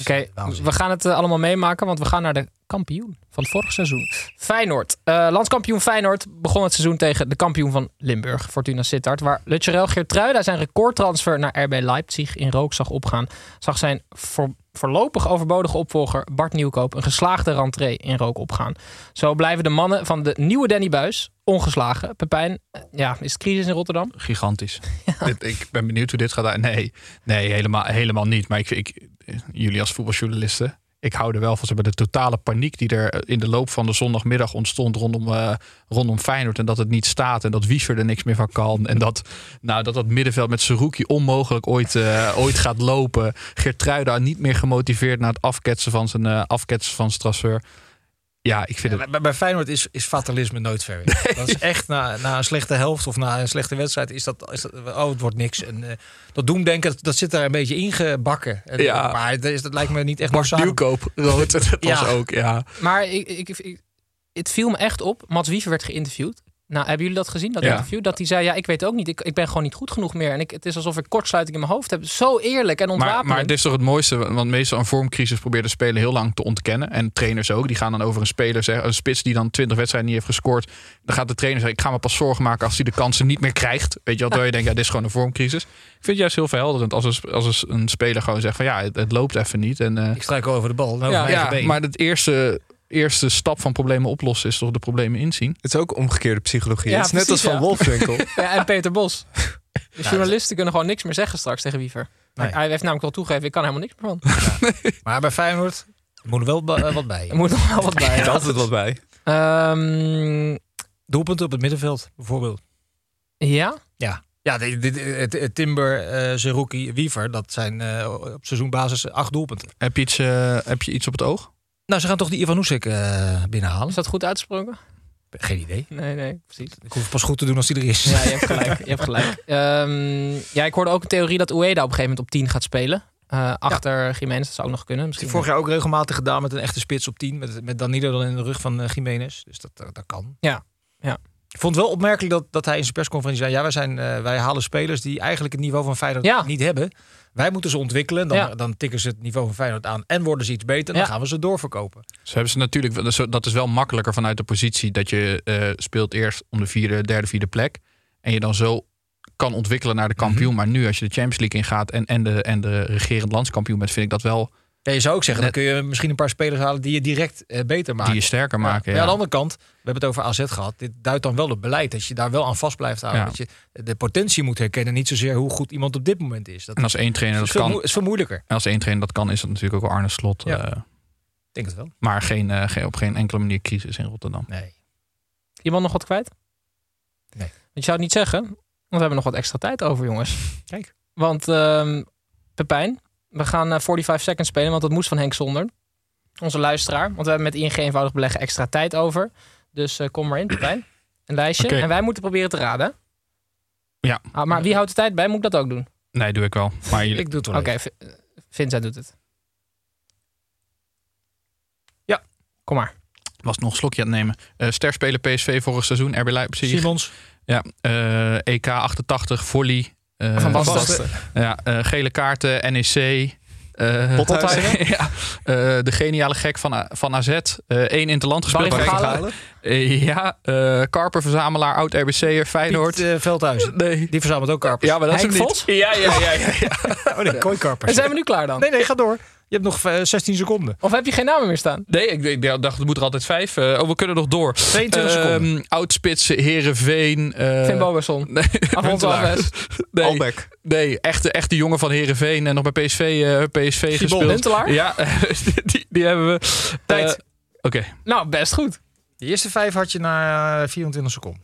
Speaker 2: Oké, we gaan het eh, allemaal meemaken, want we gaan naar de kampioen van het vorige seizoen. Feyenoord. Eh, landskampioen Feyenoord begon het seizoen tegen de kampioen van Limburg, Fortuna Sittard. Waar Lutjerel Geertruida zijn recordtransfer naar RB Leipzig in rook zag opgaan. Zag zijn voor, voorlopig overbodige opvolger Bart Nieuwkoop een geslaagde rentree in rook opgaan. Zo blijven de mannen van de nieuwe Danny Buis ongeslagen. Pepijn, eh, ja, is het crisis in Rotterdam?
Speaker 8: Gigantisch. Dit, ik ben benieuwd hoe dit gaat. Nee, nee helemaal, helemaal niet. Maar ik, ik, jullie als voetbaljournalisten, ik hou er wel van. Ze hebben de totale paniek die er in de loop van de zondagmiddag ontstond rondom, eh, rondom Feyenoord. En dat het niet staat en dat Wiever er niks meer van kan. En dat nou, dat, dat middenveld met Seruki onmogelijk ooit, eh, ooit gaat lopen. Geertruida niet meer gemotiveerd naar het afketsen van zijn, eh, afketsen van transfer. Ja, ik vind het...
Speaker 7: Bij, bij Feyenoord is, is fatalisme nooit ver weg. Dat is echt na, na een slechte helft of na een slechte wedstrijd is dat, is dat oh het wordt niks. En eh, dat doemdenken, dat, dat zit daar een beetje ingebakken. En,
Speaker 8: Ja.
Speaker 7: Maar dat, is, dat lijkt me niet echt
Speaker 8: Bart. Nieuwkoop, rood. Dat was
Speaker 7: Ja.
Speaker 8: ook, ja.
Speaker 2: Maar ik, ik, ik- het viel me echt op. Mats Wiever werd geïnterviewd. Nou, hebben jullie dat gezien, dat
Speaker 8: Ja.
Speaker 2: interview? Dat hij zei, ja, ik weet ook niet. Ik, ik ben gewoon niet goed genoeg meer. En ik, het is alsof ik kortsluiting in mijn hoofd heb. Zo eerlijk en
Speaker 8: Maar,
Speaker 2: ontwapenend.
Speaker 8: maar het is toch het mooiste, want meestal een vormcrisis probeert de speler heel lang te ontkennen. En trainers ook. Die gaan dan over een speler zeggen, een spits die dan 20 wedstrijden niet heeft gescoord. Dan gaat de trainer zeggen, ik ga me pas zorgen maken als hij de kansen niet meer krijgt. Weet je wel, terwijl je denkt, ja, dit is gewoon een vormcrisis. Ik vind het juist heel verhelderend als een, als een- speler gewoon zegt van ja, het, het loopt even niet. En, eh,
Speaker 7: Ik strijk over de bal. dan
Speaker 8: ja,
Speaker 7: mijn eigen
Speaker 8: ja,
Speaker 7: been.
Speaker 8: maar het eerste, eerste stap van problemen oplossen is toch de problemen inzien.
Speaker 10: Het is ook omgekeerde psychologie.
Speaker 2: Ja,
Speaker 10: het is net als van
Speaker 2: ja.
Speaker 10: Wolfswinkel.
Speaker 2: Ja, en Peter Bos. De journalisten kunnen gewoon niks meer zeggen straks tegen Wiever.
Speaker 7: Nee.
Speaker 2: Hij heeft namelijk wel toegegeven, ik kan er helemaal niks meer van.
Speaker 7: Maar bij Feyenoord moet er wel eh, wat bij.
Speaker 2: Er moet nog wel wat bij.
Speaker 10: Er is altijd wat bij.
Speaker 2: Ehm,
Speaker 7: Doelpunten op het middenveld, bijvoorbeeld.
Speaker 2: ja?
Speaker 7: Ja, ja de, de- de- het, het Timber, eh Zerouki, Wiever, dat zijn eh, op seizoenbasis acht doelpunten.
Speaker 8: Heb je iets, eh, heb je iets op het oog?
Speaker 7: Nou, ze gaan toch die Ivanusek eh binnenhalen?
Speaker 2: Is dat goed uitgesproken?
Speaker 7: Geen idee.
Speaker 2: Nee, nee, precies.
Speaker 7: Ik hoef het pas goed te doen als die er is.
Speaker 2: Ja, je hebt gelijk. Je hebt gelijk. Ehm, ja, ik hoorde ook een theorie dat Ueda op een gegeven moment op 10 gaat spelen. Eh, achter Jiménez, dat zou ook nog kunnen. Misschien.
Speaker 7: vorig jaar ook regelmatig gedaan met een echte spits op 10. Met, met Danilo dan in de rug van eh, Jiménez. Dus dat, dat, dat kan.
Speaker 2: Ja, ja.
Speaker 7: Ik vond het wel opmerkelijk dat, dat hij in zijn persconferentie zei... ja, wij, zijn, wij halen spelers die eigenlijk het niveau van Feyenoord
Speaker 2: Ja.
Speaker 7: niet hebben. Wij moeten ze ontwikkelen. Dan,
Speaker 2: Ja.
Speaker 7: dan tikken ze het niveau van Feyenoord aan en worden ze iets beter. Dan
Speaker 2: Ja.
Speaker 7: gaan we ze doorverkopen.
Speaker 8: Ze hebben ze natuurlijk, dat is- dat is wel makkelijker vanuit de positie dat je eh, speelt eerst om de vierde, derde, vierde plek. En je dan zo kan ontwikkelen naar de kampioen.
Speaker 7: Mhm.
Speaker 8: Maar nu als je de Champions League ingaat en, en, de, en de regerend landskampioen bent, vind ik dat wel
Speaker 7: Ja, je zou ook zeggen,
Speaker 8: Net-
Speaker 7: dan kun je misschien een paar spelers halen die je direct eh, beter maken.
Speaker 8: die je sterker
Speaker 7: Ja.
Speaker 8: maken.
Speaker 7: Maar
Speaker 8: Ja,
Speaker 7: aan de andere kant, we hebben het over AZ gehad. Dit duidt dan wel het beleid dat je daar wel aan vast blijft houden.
Speaker 8: Ja.
Speaker 7: Dat je de potentie moet herkennen, niet zozeer hoe goed iemand op dit moment is. Dat
Speaker 8: En als één trainer
Speaker 7: is
Speaker 8: dat
Speaker 7: veel,
Speaker 8: kan,
Speaker 7: is veel moeilijker.
Speaker 8: en als één trainer dat kan, is dat natuurlijk ook wel Arne Slot.
Speaker 7: Ja.
Speaker 8: eh,
Speaker 7: Ik denk het wel.
Speaker 8: maar geen, eh, geen, op geen enkele manier crisis in Rotterdam.
Speaker 7: Nee.
Speaker 2: Iemand nog wat kwijt?
Speaker 7: Nee.
Speaker 2: Je zou het niet zeggen, want we hebben nog wat extra tijd over, jongens.
Speaker 7: Kijk.
Speaker 2: Want ehm, Pepijn, we gaan eh, 45 seconds spelen, want dat moest van Henk Zonder. Onze luisteraar. Want we hebben met ING eenvoudig beleggen extra tijd over. Dus eh, kom maar in, Pepijn. Een lijstje. En wij moeten proberen te raden.
Speaker 8: Ja.
Speaker 2: Ah, maar wie houdt de tijd bij? Moet ik dat ook doen?
Speaker 8: Nee, doe ik wel. Maar jullie,
Speaker 7: Ik doe het wel
Speaker 2: Oké, eh, Vincent doet het. Ja, kom maar.
Speaker 8: was nog een slokje aan het nemen. Eh sterspeler PSV vorig seizoen, RB Leipzig.
Speaker 7: Simons.
Speaker 8: Ja, eh, EK 88, volley. Eh,
Speaker 2: Van Basten.
Speaker 8: Basten. Ja, eh, gele kaarten, NEC. eh
Speaker 10: Pothuizen.
Speaker 8: ja, eh, de geniale gek van, van AZ. eh één gespeeld.
Speaker 2: Van
Speaker 8: Barry
Speaker 2: Galen.
Speaker 8: Eh, ja, eh Karper-verzamelaar, oud RBC'er, Feyenoord.
Speaker 7: Piet eh, Veldhuizen.
Speaker 8: nee.
Speaker 7: Die verzamelt ook karpers.
Speaker 8: Ja, maar dat is hem niet.
Speaker 2: Vos?
Speaker 8: Ja, ja, ja. ja, ja.
Speaker 7: Oh nee, kooikarpers.
Speaker 2: En zijn we nu klaar dan?
Speaker 7: Nee, nee, ga door. Je hebt nog eh, 16 seconden.
Speaker 2: Of heb je geen namen meer staan?
Speaker 8: Nee, ik, ik dacht, er moet er altijd vijf. eh, oh, we kunnen nog door.
Speaker 7: 22 seconden.
Speaker 8: Ehm, Oudspitsen, Herenveen. Uh,
Speaker 2: Finn Bogerson.
Speaker 8: Nee.
Speaker 2: Alves.
Speaker 8: Nee,
Speaker 10: Albeck.
Speaker 8: nee echte, echte jongen van Herenveen en nog bij PSV, eh, PSV gespeeld. Ja, die, die hebben we.
Speaker 7: Tijd.
Speaker 8: Eh, Oké.
Speaker 2: Nou, best goed.
Speaker 7: De eerste vijf had je na eh, 24 seconden.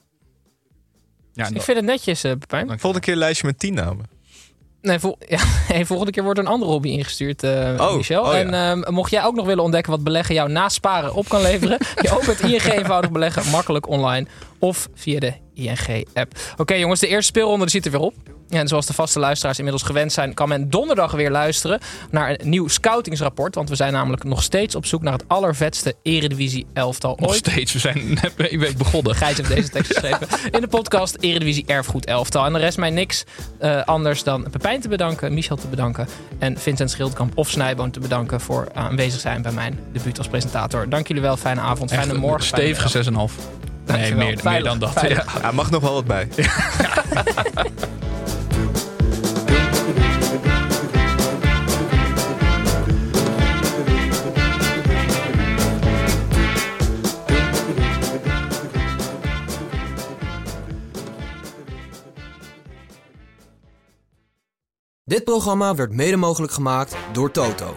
Speaker 8: Ja,
Speaker 2: ik vind het netjes, eh Pepijn.
Speaker 10: Volgende keer een lijstje met tien namen.
Speaker 2: Nee, vol ja, hey, volgende keer wordt er een andere hobby ingestuurd, eh,
Speaker 10: Oh,
Speaker 2: Michel.
Speaker 10: oh ja.
Speaker 2: en ehm, mocht jij ook nog willen ontdekken wat beleggen jou na sparen op kan leveren, je opent ING eenvoudig beleggen makkelijk online of via de ING-app. Oké jongens, de eerste speelronde zit er weer op. En zoals de vaste luisteraars inmiddels gewend zijn, kan men donderdag weer luisteren naar een nieuw scoutingsrapport. Want we zijn namelijk nog steeds op zoek naar het allervetste Eredivisie elftal
Speaker 8: Nog
Speaker 2: ooit.
Speaker 8: steeds, we zijn net een week begonnen.
Speaker 2: Gijs heeft deze tekst geschreven in de podcast Eredivisie Erfgoed Elftal. En de rest mij niks eh, anders dan Pepijn te bedanken, Michel te bedanken en Vincent Schildkamp of Snijboon te bedanken voor aanwezig zijn bij mijn debuut als presentator. Dank jullie wel, fijne avond, fijne morgen.
Speaker 8: Stevige
Speaker 2: middag.
Speaker 8: 6,5. Nee, meer, dan dat.
Speaker 2: veilig.
Speaker 8: Ja.
Speaker 10: Ja, mag nog wel wat bij.
Speaker 1: Dit programma werd mede mogelijk gemaakt door Toto.